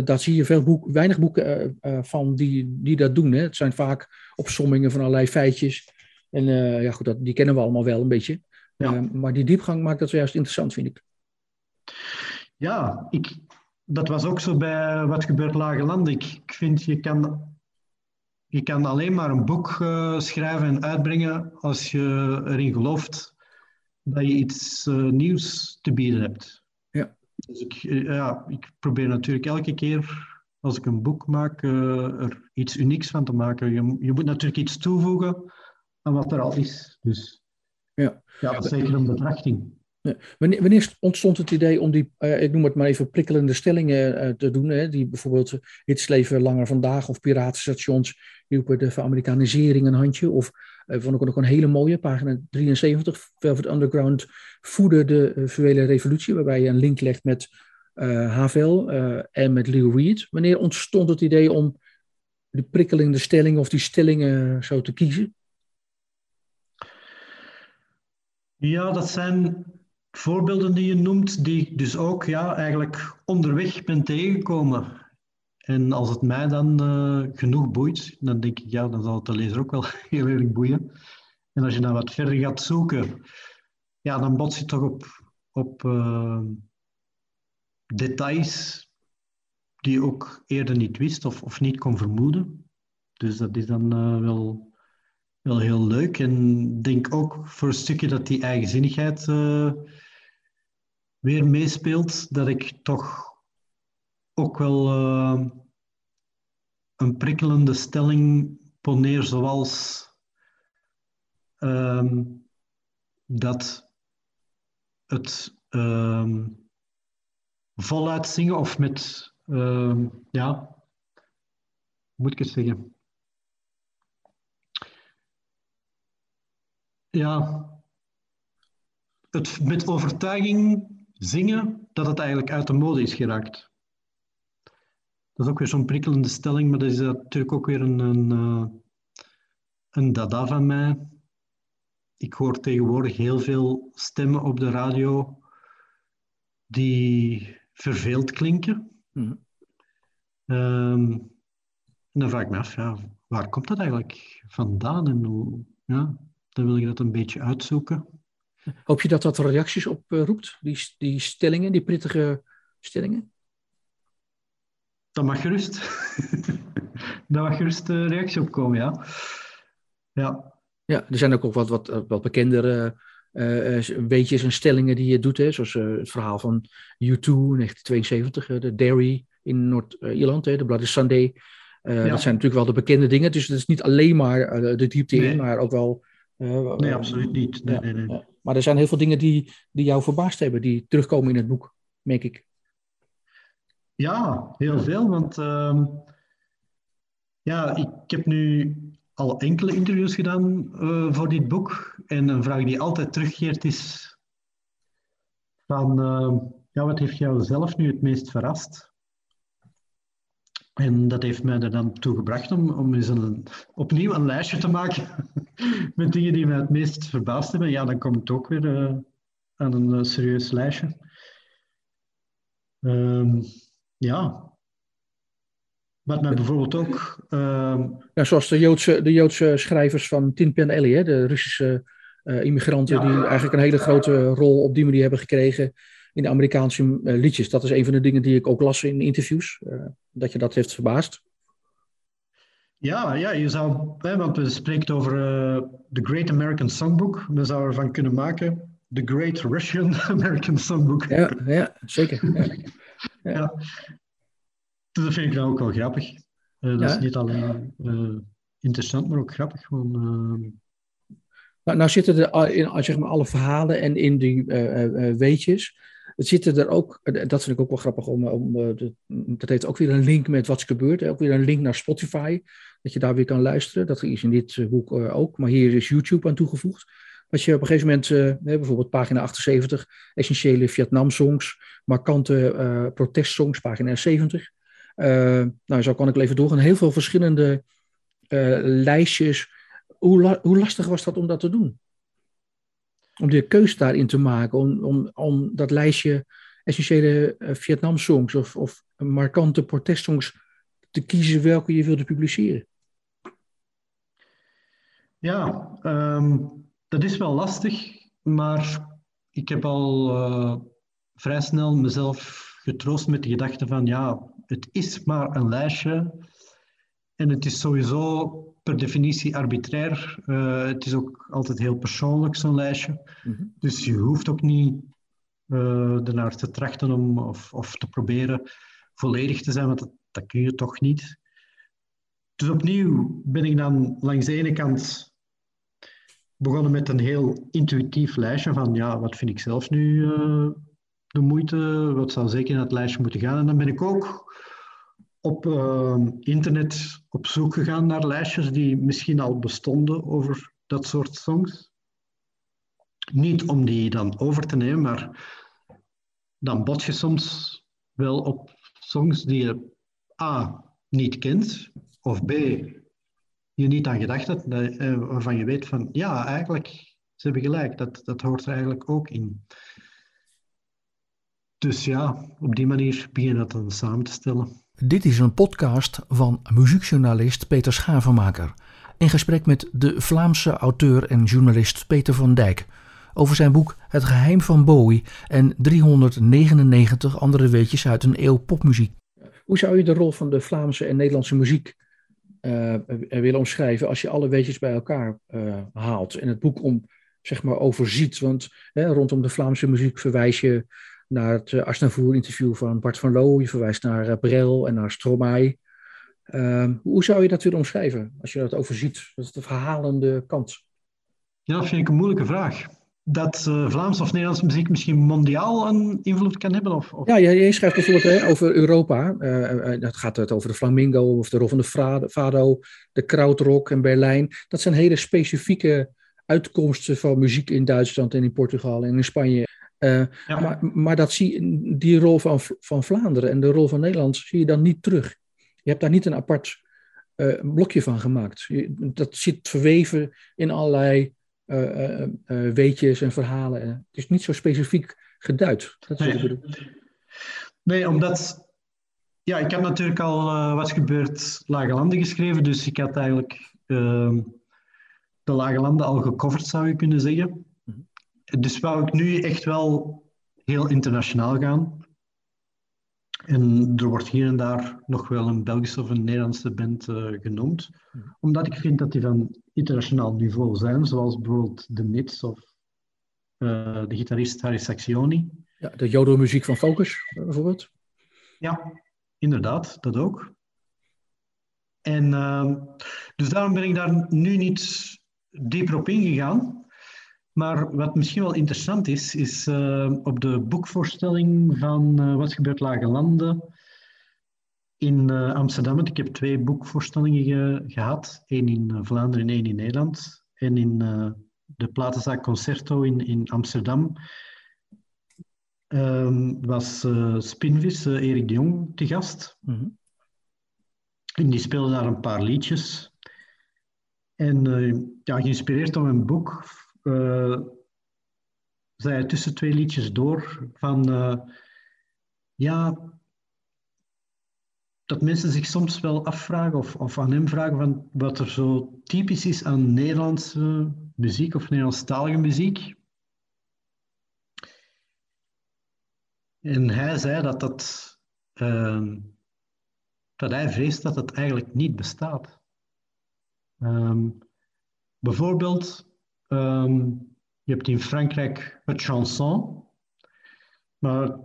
daar zie je veel boek, weinig boeken uh, van die, die dat doen. Hè. Het zijn vaak opsommingen van allerlei feitjes. En ja, goed, dat, die kennen we allemaal wel een beetje. Ja. maar die diepgang maakt dat juist interessant, vind ik. Ja, ik, dat was ook zo bij Wat gebeurt Lage Land. Ik, ik vind, je kan, je kan alleen maar een boek schrijven en uitbrengen als je erin gelooft dat je iets uh, nieuws te bieden hebt. Ja. Dus ik, uh, ja, ik probeer natuurlijk elke keer als ik een boek maak uh, er iets unieks van te maken. Je, je moet natuurlijk iets toevoegen aan wat er al is. Dus ja, ja dat is zeker een betrachting. Wanneer, wanneer, ontstond het idee om die, uh, ik noem het maar even, prikkelende stellingen uh, te doen? Hè? Die bijvoorbeeld Hits leven langer vandaag of piratenstations hielpen de veramerikanisering een handje. Of uh, vond ik ook een hele mooie, pagina 73, Velvet Underground voerde de visuele revolutie, waarbij je een link legt met Havel en met Lou Reed. Wanneer ontstond het idee om de prikkelende stellingen of die stellingen zo te kiezen? Ja, dat zijn voorbeelden die je noemt, die ik dus ook ja, eigenlijk onderweg ben tegengekomen. En als het mij dan uh, genoeg boeit, dan denk ik, ja, dan zal het de lezer ook wel heel erg boeien. En als je dan wat verder gaat zoeken, ja, dan bots je toch op, op uh, details die je ook eerder niet wist of, of niet kon vermoeden. Dus dat is dan uh, wel, wel heel leuk. En denk ook voor een stukje dat die eigenzinnigheid weer meespeelt, dat ik toch ook wel uh, een prikkelende stelling poneer, zoals uh, dat het uh, voluit zingen of met, ehm, ja, moet ik het zeggen? Ja, het met overtuiging zingen, dat het eigenlijk uit de mode is geraakt. Dat is ook weer zo'n prikkelende stelling, maar dat is natuurlijk ook weer een, een, eh, een dada van mij. Ik hoor tegenwoordig heel veel stemmen op de radio die verveeld klinken. Mm. Um, en dan vraag ik me af, ja, waar komt dat eigenlijk vandaan? En hoe, ja, dan wil ik dat een beetje uitzoeken. Hoop je dat dat reacties oproept, die, die stellingen, die prettige stellingen? Dat mag gerust. Daar mag gerust uh, reactie op komen, ja. ja. Ja, er zijn ook wat, wat, wat bekendere uh, weetjes en stellingen die je doet. Hè, zoals het verhaal van U2 1972, de Derry in Noord-Ierland, de Bloody Sunday. Ja. Dat zijn natuurlijk wel de bekende dingen. Dus het is niet alleen maar de diepte in, maar ook wel... nee, absoluut niet. Nee, nee, nee. Maar er zijn heel veel dingen die, die jou verbaasd hebben, die terugkomen in het boek, merk ik. Ja, heel veel. Want uh, ja, ik heb nu al enkele interviews gedaan uh, voor dit boek. En een vraag die altijd terugkeert is van, uh, ja, wat heeft jou zelf nu het meest verrast? En dat heeft mij er dan toe gebracht om, om eens een, opnieuw een lijstje te maken met dingen die mij het meest verbaasd hebben. Ja, dan kom ik ook weer uh, aan een serieus lijstje. Um, ja. Wat mij bijvoorbeeld ook. Uh... Ja, zoals de Joodse, de Joodse schrijvers van Tin Pen Alley, hè, de Russische uh, immigranten, ja. die eigenlijk een hele grote rol op die manier hebben gekregen in de Amerikaanse uh, liedjes. Dat is een van de dingen die ik ook las in interviews, uh, dat je dat heeft verbaasd. Ja, ja je zou, hè, want we spreken over The Great American Songbook. We zouden ervan kunnen maken The Great Russian American Songbook. Ja, ja zeker. Ja. Ja. Dat vind ik dan ook wel grappig. Uh, dat is niet alleen uh, interessant, maar ook grappig. Gewoon, uh... nou, nou, zitten er in zeg maar, alle verhalen en in die weetjes, het zitten er ook, dat vind ik ook wel grappig, om, om de, dat heeft ook weer een link met wat is gebeurd. Ook weer een link naar Spotify, dat je daar weer kan luisteren. Dat is in dit boek ook, maar hier is YouTube aan toegevoegd. Als je op een gegeven moment, bijvoorbeeld pagina 78, essentiële Vietnam-songs, markante protestsongs, pagina 70. Uh, nou, zo kan ik even doorgaan. Heel veel verschillende lijstjes. Hoe, hoe, lastig was dat om dat te doen? Om de keus daarin te maken, om, om, om dat lijstje essentiële Vietnam-songs of, of markante protestsongs te kiezen welke je wilde publiceren. Ja, um dat is wel lastig, maar ik heb al uh, vrij snel mezelf getroost met de gedachte van ja, het is maar een lijstje en het is sowieso per definitie arbitrair. Uh, het is ook altijd heel persoonlijk, zo'n lijstje. Mm -hmm. Dus je hoeft ook niet uh, ernaar te trachten om, of, of te proberen volledig te zijn, want dat, dat kun je toch niet. Dus opnieuw ben ik dan langs de ene kant begonnen met een heel intuïtief lijstje van ja, wat vind ik zelf nu uh, de moeite, wat zou zeker in dat lijstje moeten gaan. En dan ben ik ook op uh, internet op zoek gegaan naar lijstjes die misschien al bestonden over dat soort songs. Niet om die dan over te nemen, maar dan bot je soms wel op songs die je A niet kent, of B je niet aan gedacht dat, uh, waarvan je weet van ja, eigenlijk, ze hebben gelijk, dat, dat hoort er eigenlijk ook in. Dus ja, op die manier begin je dat dan samen te stellen. Dit is een podcast van muziekjournalist Peter Schavenmaker. In gesprek met de Vlaamse auteur en journalist Peter van Dijk. Over zijn boek Het geheim van Bowie en 399 andere weetjes uit een eeuw popmuziek. Hoe zou je de rol van de Vlaamse en Nederlandse muziek uh, willen omschrijven als je alle weetjes bij elkaar uh, haalt en het boek om, zeg maar, overziet. Want hè, rondom de Vlaamse muziek verwijs je naar het uh, Asnavoer-interview van Bart van Loo, je verwijst naar uh, Brel en naar Stromae. Ehm, hoe zou je dat willen omschrijven als je dat overziet? Dat is de verhalende kant. Ja, dat vind ik een moeilijke vraag dat uh, Vlaams of Nederlandse muziek misschien mondiaal een invloed kan hebben? Of, of... Ja, je schrijft bijvoorbeeld hè, over Europa. Uh, dat gaat het over de flamingo of de rol van de fado, de krautrock in Berlijn. Dat zijn hele specifieke uitkomsten van muziek in Duitsland en in Portugal en in Spanje. Uh, ja. maar, maar dat zie, die rol van, van Vlaanderen en de rol van Nederland zie je dan niet terug. Je hebt daar niet een apart blokje van gemaakt. Je, dat zit verweven in allerlei uh, uh, weetjes en verhalen. Het is niet zo specifiek geduid. Dat is nee. nee, omdat... Ja, ik heb natuurlijk al Wat gebeurt Lage Landen geschreven, dus ik had eigenlijk ehm, de Lage Landen al gecoverd, zou je kunnen zeggen. Dus wou ik nu echt wel heel internationaal gaan. En er wordt hier en daar nog wel een Belgische of een Nederlandse band uh, genoemd. Omdat ik vind dat die van internationaal niveau zijn, zoals bijvoorbeeld The Nits of uh, de gitarist Harry Saxioni. Ja, de jodo-muziek van Focus, bijvoorbeeld. Ja, inderdaad, dat ook. En uh, dus daarom ben ik daar nu niet dieper op ingegaan. Maar wat misschien wel interessant is, is uh, op de boekvoorstelling van uh, Wat gebeurt Lage Landen in uh, Amsterdam. Ik heb twee boekvoorstellingen ge gehad. één in Vlaanderen en één in Nederland. En in de platenzaak Concerto in, in Amsterdam um, was Spinvis, Erik de Jong, te gast. Mm -hmm. En die speelde daar een paar liedjes. En ja, geïnspireerd door een boek uh, zei tussen twee liedjes door van uh, ja, dat mensen zich soms wel afvragen of, of aan hem vragen van wat er zo typisch is aan Nederlandse muziek of Nederlandstalige muziek. En hij zei dat, dat, uh, dat hij vreest dat het eigenlijk niet bestaat. Um, bijvoorbeeld Um, je hebt in Frankrijk het chanson, maar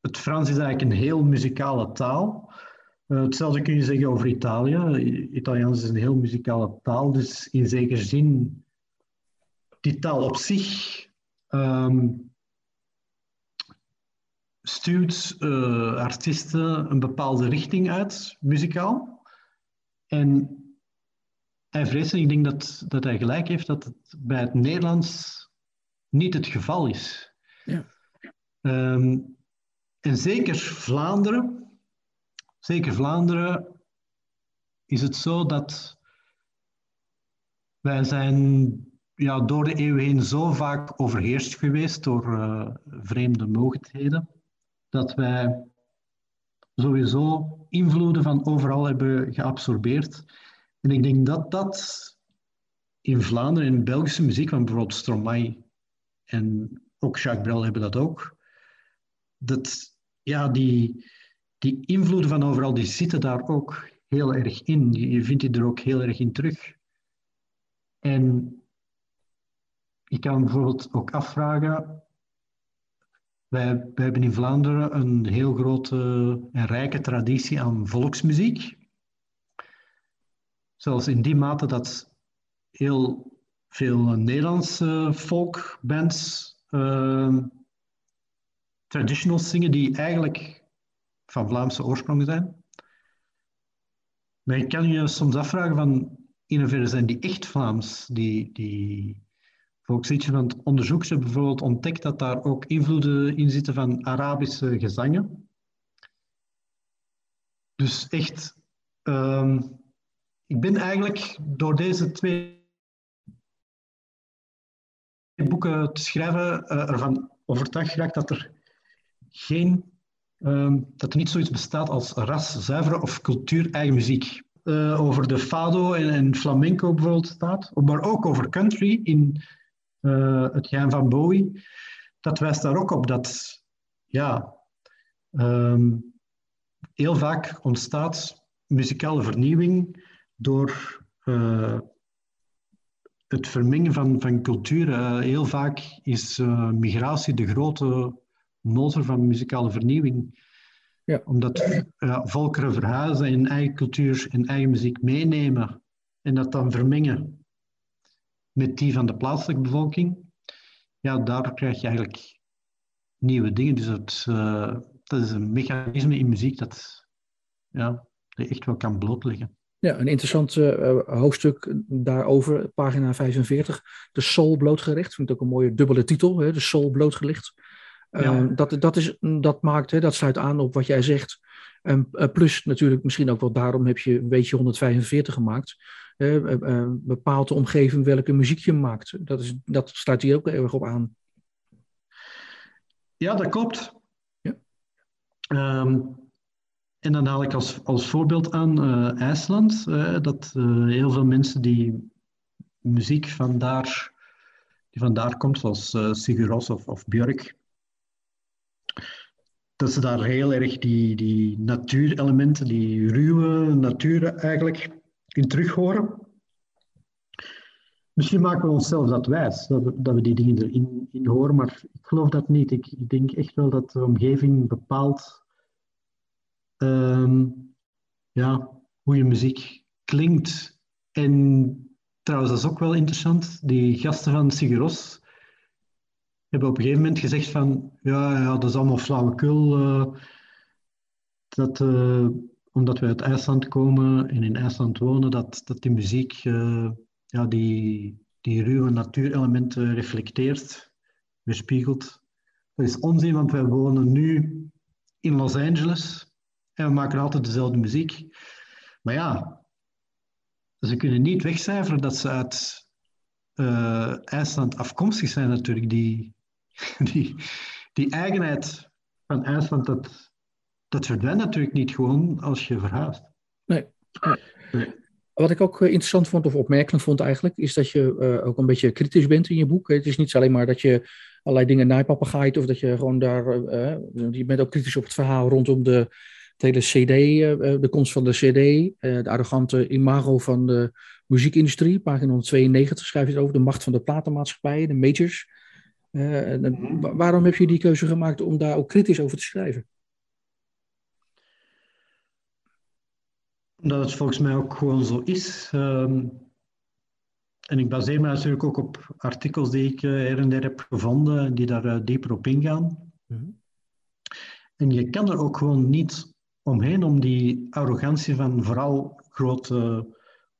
het Frans is eigenlijk een heel muzikale taal. Uh, hetzelfde kun je zeggen over Italië. Italiaans is een heel muzikale taal, dus in zekere zin, die taal op zich um, stuurt uh, artiesten een bepaalde richting uit, muzikaal. En hij vreest, en ik denk dat, dat hij gelijk heeft, dat het bij het Nederlands niet het geval is. Ja. Um, en zeker Vlaanderen, zeker Vlaanderen, is het zo dat wij zijn ja, door de eeuwen heen zo vaak overheerst geweest door uh, vreemde mogendheden, dat wij sowieso invloeden van overal hebben geabsorbeerd. En ik denk dat dat in Vlaanderen, in Belgische muziek, van bijvoorbeeld Stromae en ook Jacques Brel hebben dat ook, dat ja, die, die invloeden van overal, die zitten daar ook heel erg in. Je vindt die er ook heel erg in terug. En ik kan bijvoorbeeld ook afvragen, wij hebben in Vlaanderen een heel grote en rijke traditie aan volksmuziek. Zelfs in die mate dat heel veel Nederlandse folkbands uh, traditionals zingen die eigenlijk van Vlaamse oorsprong zijn. Maar je kan je soms afvragen van in hoeverre zijn die echt Vlaams, die, die volksliedjes. Want onderzoekers hebben bijvoorbeeld ontdekt dat daar ook invloeden in zitten van Arabische gezangen. Dus echt um, ik ben eigenlijk door deze twee boeken te schrijven uh, ervan overtuigd geraakt dat er geen, uh, dat er niet zoiets bestaat als ras, zuivere of cultuur eigen muziek. Uh, over de fado en, en, flamenco bijvoorbeeld staat, maar ook over country in uh, het geheim van Bowie. Dat wijst daar ook op dat ja, um, heel vaak ontstaat muzikale vernieuwing door uh, het vermengen van, van culturen. Uh, heel vaak is uh, migratie de grote motor van muzikale vernieuwing. Ja. Omdat volkeren verhuizen en eigen cultuur en eigen muziek meenemen en dat dan vermengen met die van de plaatselijke bevolking. Ja, daardoor krijg je eigenlijk nieuwe dingen. Dus het, dat is een mechanisme in muziek dat ja, je echt wel kan blootleggen. Ja, een interessant uh, hoofdstuk daarover, pagina 45. De soul blootgericht. Vind ik ook een mooie dubbele titel, hè? de soul blootgelicht. Uh, dat, dat, is, dat maakt, hè, dat sluit aan op wat jij zegt. Um, plus natuurlijk, misschien ook wel daarom heb je een beetje 145 gemaakt. bepaalt de omgeving welke muziek je maakt. Dat, is, dat sluit hier ook erg op aan. Ja, dat klopt. Ja. Um, en dan haal ik als, als voorbeeld aan uh, IJsland, uh, dat uh, heel veel mensen die muziek van daar die vandaar komt, zoals uh, Sigur Ros of, of Björk, dat ze daar heel erg die, die natuurelementen, die ruwe natuur eigenlijk in terug horen. Misschien maken we onszelf dat wijs, dat we, dat we die dingen erin in horen, maar ik geloof dat niet. Ik, ik denk echt wel dat de omgeving bepaalt um, ja, hoe je muziek klinkt. En trouwens, dat is ook wel interessant, die gasten van Siguros hebben op een gegeven moment gezegd van, ja, ja dat is allemaal flauwekul. Uh, dat, uh, omdat we uit IJsland komen en in IJsland wonen, dat, dat die muziek uh, ja, die, die ruwe natuurelementen reflecteert, weerspiegelt. Dat is onzin, want wij wonen nu in Los Angeles en we maken altijd dezelfde muziek. Maar ja, ze kunnen niet wegcijferen dat ze uit uh, IJsland afkomstig zijn natuurlijk. Die, die, die eigenheid van IJsland, dat, dat verdwijnt natuurlijk niet gewoon als je verhuist. Nee. nee. Wat ik ook eh, interessant vond, of opmerkelijk vond eigenlijk, is dat je uh, ook een beetje kritisch bent in je boek. Het is niet alleen maar dat je allerlei dingen naaipappen of dat je gewoon daar. Uh, je bent ook kritisch op het verhaal rondom de, hele CD, de komst van de CD, de arrogante imago van de muziekindustrie. Pagina 192 schrijf je het over de macht van de platenmaatschappijen, de majors. Mhm. waarom heb je die keuze gemaakt om daar ook kritisch over te schrijven? Dat het volgens mij ook gewoon zo is. Um, en ik baseer me natuurlijk ook op artikels die ik uh, her en der heb gevonden, die daar uh, dieper op ingaan. Mm En je kan er ook gewoon niet omheen om die arrogantie van vooral grote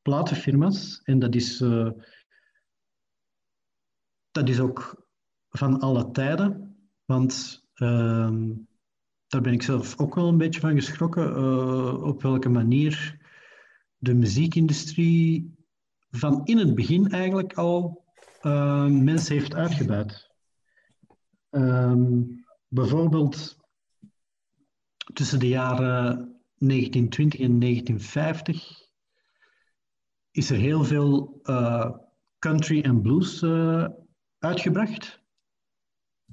platenfirma's. En dat is, uh, dat is ook van alle tijden. Want ehm, daar ben ik zelf ook wel een beetje van geschrokken. Uh, op welke manier de muziekindustrie van in het begin eigenlijk al uh, mensen heeft uitgebuit. Um, bijvoorbeeld tussen de jaren 1920 en 1950 is er heel veel uh, country en blues uitgebracht.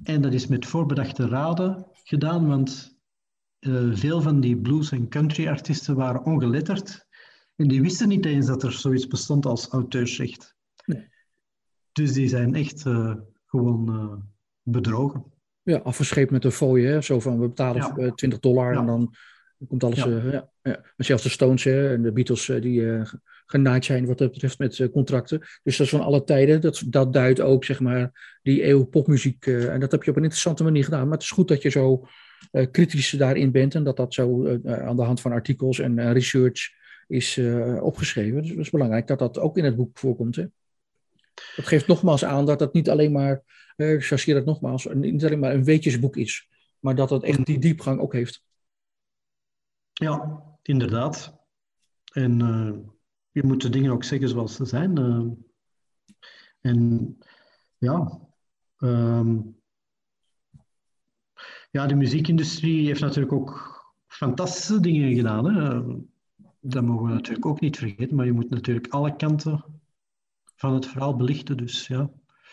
En dat is met voorbedachte raden gedaan, want uh, veel van die blues- en country-artiesten waren ongeletterd. En die wisten niet eens dat er zoiets bestond als auteursrecht. Nee. Dus die zijn echt gewoon bedrogen. Ja, afgescheept met een fooi, hè? zo van we betalen ja. 20 dollar ja. en dan komt alles. Ja. ja. Ja. zelfs de Stones hè, en de Beatles die genaaid zijn wat dat betreft met contracten. Dus dat is van alle tijden. Dat, dat duidt ook zeg maar die eeuw popmuziek. en dat heb je op een interessante manier gedaan. Maar het is goed dat je zo kritisch daarin bent en dat dat zo aan de hand van artikels en research is opgeschreven. Dus het is belangrijk dat dat ook in het boek voorkomt. Hè? Dat geeft nogmaals aan dat het niet alleen maar, ik chargeer dat nogmaals, niet alleen maar een weetjesboek is, maar dat het echt die diepgang ook heeft. Ja, inderdaad. En je moet de dingen ook zeggen zoals ze zijn. en ja, um, ja, de muziekindustrie heeft natuurlijk ook fantastische dingen gedaan. Hè. Dat mogen we natuurlijk ook niet vergeten, maar je moet natuurlijk alle kanten van het verhaal belichten. Dus, ja.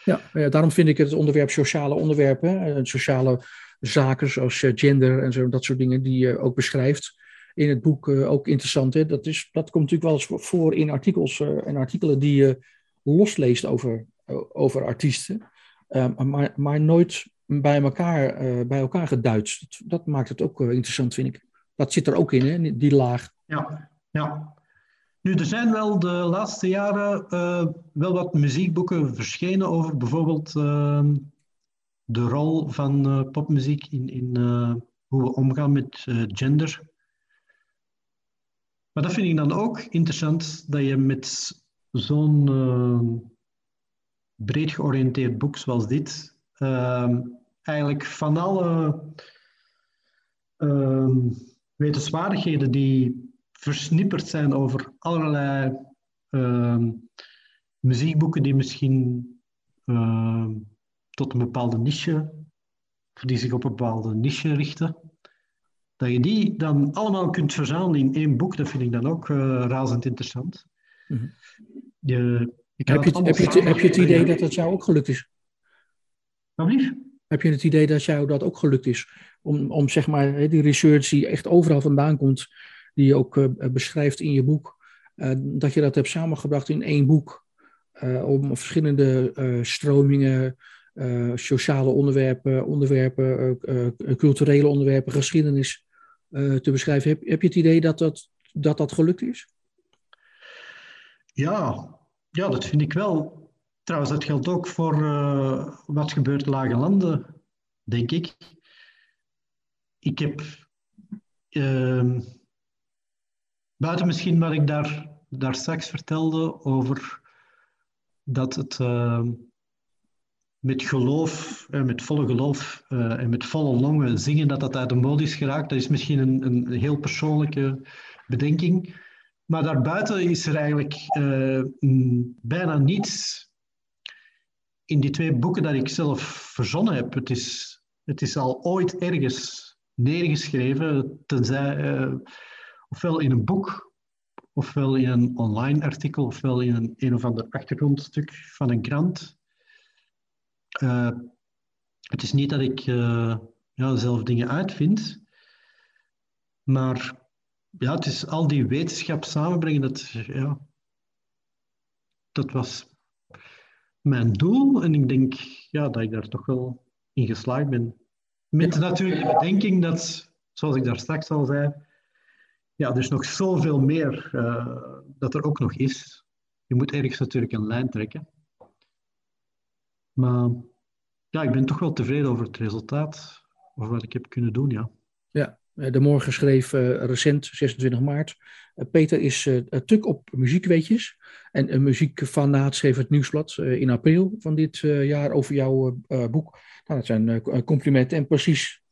Ja, daarom vind ik het onderwerp sociale onderwerpen, sociale zaken zoals eh, gender en zo, dat soort dingen die je ook beschrijft in het boek eh, ook interessant. Hè? Dat, is, dat komt natuurlijk wel eens voor in artikels eh, en artikelen die je losleest over, over artiesten, maar, maar nooit bij elkaar, bij elkaar geduid. Dat, maakt het ook interessant, vind ik. Dat zit er ook in, hè, die laag. Ja, ja. Nu, er zijn wel de laatste jaren uh, wel wat muziekboeken verschenen over bijvoorbeeld ehm, de rol van popmuziek in, in hoe we omgaan met gender. Maar dat vind ik dan ook interessant, dat je met zo'n breed georiënteerd boek zoals dit Ehm, eigenlijk van alle wetenswaardigheden die versnipperd zijn over allerlei uh, muziekboeken die misschien tot een bepaalde niche, of die zich op een bepaalde niche richten, dat je die dan allemaal kunt verzamelen in één boek, dat vind ik dan ook uh, razend interessant. Mm -hmm. je, heb, je, heb, je, heb je het idee dat het jou ook gelukt is? Alsjeblieft. Heb je het idee dat jou dat ook gelukt is? Om, om zeg maar die research die echt overal vandaan komt, die je ook uh, beschrijft in je boek, uh, dat je dat hebt samengebracht in één boek. Uh, om verschillende stromingen, sociale onderwerpen, onderwerpen culturele onderwerpen, geschiedenis te beschrijven. Heb, heb je het idee dat dat, dat, dat gelukt is? Ja, ja, dat vind ik wel. Trouwens, dat geldt ook voor wat gebeurt lage landen, denk ik. Ik heb, uh, buiten misschien wat ik daar, daar straks vertelde over dat het uh, met geloof, eh, met volle geloof en met volle longen zingen, dat dat uit de mode is geraakt, dat is misschien een, een heel persoonlijke bedenking. Maar daarbuiten is er eigenlijk bijna niets in die twee boeken dat ik zelf verzonnen heb, het is, het is al ooit ergens neergeschreven, tenzij uh, ofwel in een boek, ofwel in een online artikel, ofwel in een een of ander achtergrondstuk van een krant. Uh, het is niet dat ik uh, ja, zelf dingen uitvind, maar ja, het is al die wetenschap samenbrengen, dat, ja, dat was mijn doel. En ik denk ja, dat ik daar toch wel in geslaagd ben. Met natuurlijk de bedenking dat, zoals ik daar straks al zei, ja, er is nog zoveel meer uh, dat er ook nog is. Je moet ergens natuurlijk een lijn trekken. Maar ja, ik ben toch wel tevreden over het resultaat, over wat ik heb kunnen doen, ja. Ja, de morgen schreef uh, recent, 26 maart, Peter is tuk op muziekweetjes. En een muziekfanaat schreef het nieuwsblad in april van dit jaar over jouw boek. Nou, dat zijn complimenten en precies,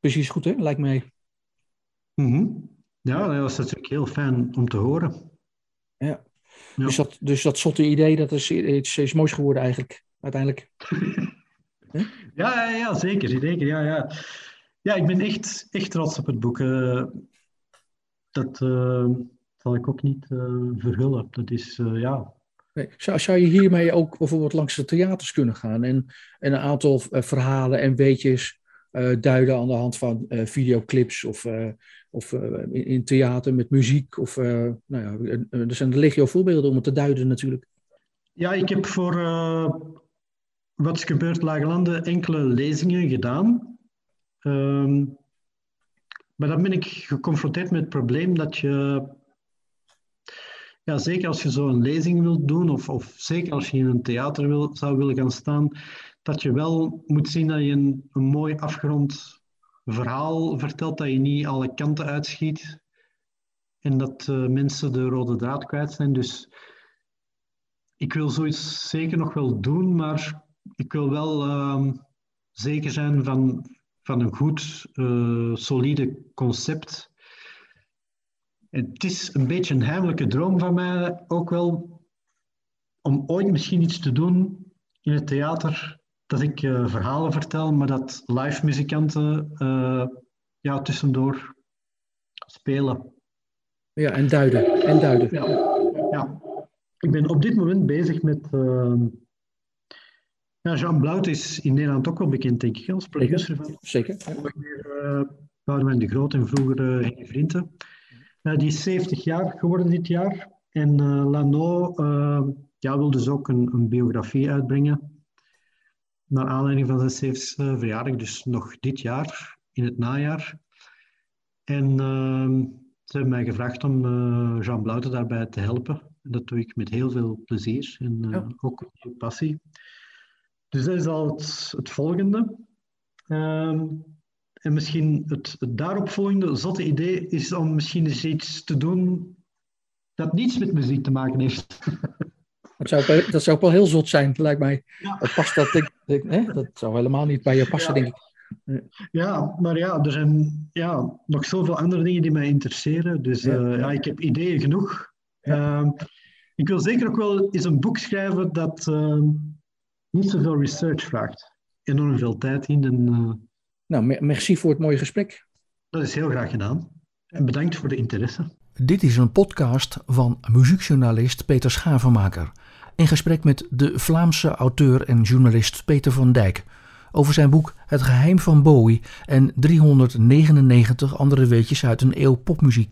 precies goed, hè? lijkt mij. Mm -hmm. Ja, dat was natuurlijk heel fijn om te horen. Ja. ja. Dus, dat, dus dat zotte idee, dat is iets, iets moois geworden eigenlijk, uiteindelijk. ja, ja, ja, zeker, zeker, ja, ja. Ja, ik ben echt, echt trots op het boek. Uh, dat uh, zal ik ook niet uh, verhullen. Dat is, ja... Nee. Zou, zou je hiermee ook bijvoorbeeld langs de theaters kunnen gaan en, en een aantal verhalen en weetjes duiden aan de hand van videoclips of, of in, in, theater met muziek? Of, nou ja, er zijn legio voorbeelden om het te duiden natuurlijk. Ja, ik heb voor Wat is gebeurd Lage enkele lezingen gedaan. Um, maar dan ben ik geconfronteerd met het probleem dat je, ja, zeker als je zo een lezing wilt doen, of, of zeker als je in een theater wil, zou willen gaan staan, dat je wel moet zien dat je een, een mooi afgerond verhaal vertelt, dat je niet alle kanten uitschiet en dat uh, mensen de rode draad kwijt zijn. Dus ik wil zoiets zeker nog wel doen, maar ik wil wel uh, zeker zijn van, van een goed, uh, solide concept. het is een beetje een heimelijke droom van mij ook wel om ooit misschien iets te doen in het theater dat ik uh, verhalen vertel, maar dat live muzikanten uh, ja, tussendoor spelen. Ja, en duiden. En duiden. Ja, ja. Ik ben op dit moment bezig met ja, Jean Blout is in Nederland ook wel bekend, denk ik, als producer van. Zeker. Uh, Boudewijn de Groot en vroeger uh, Henny Vrienden. Die is 70 jaar geworden dit jaar. En Lano ja, wil dus ook een, een, biografie uitbrengen. Naar aanleiding van zijn 70ste verjaardag, dus nog dit jaar, in het najaar. En ze hebben mij gevraagd om Jean Blouten daarbij te helpen. En dat doe ik met heel veel plezier en ja. ook met passie. Dus dat is al het, het volgende. Um, en misschien het, het daaropvolgende zotte idee is om misschien eens iets te doen dat niets met muziek te maken heeft. Dat zou, dat zou ook wel heel zot zijn, lijkt mij. Ja. Dat past dat, ik, ik, hè? dat zou helemaal niet bij je passen, ja. denk ik. Ja, maar ja, er zijn ja, nog zoveel andere dingen die mij interesseren. Dus ja, uh, ja ik heb ideeën genoeg. Uh, ik wil zeker ook wel eens een boek schrijven dat, uh, niet zoveel research vraagt. Enorm veel tijd in. En, uh... Nou, merci voor het mooie gesprek. Dat is heel graag gedaan. En bedankt voor de interesse. Dit is een podcast van muziekjournalist Peter Schavenmaker. In gesprek met de Vlaamse auteur en journalist Peter van Dijk over zijn boek Het geheim van Bowie en 399 andere weetjes uit een eeuw popmuziek.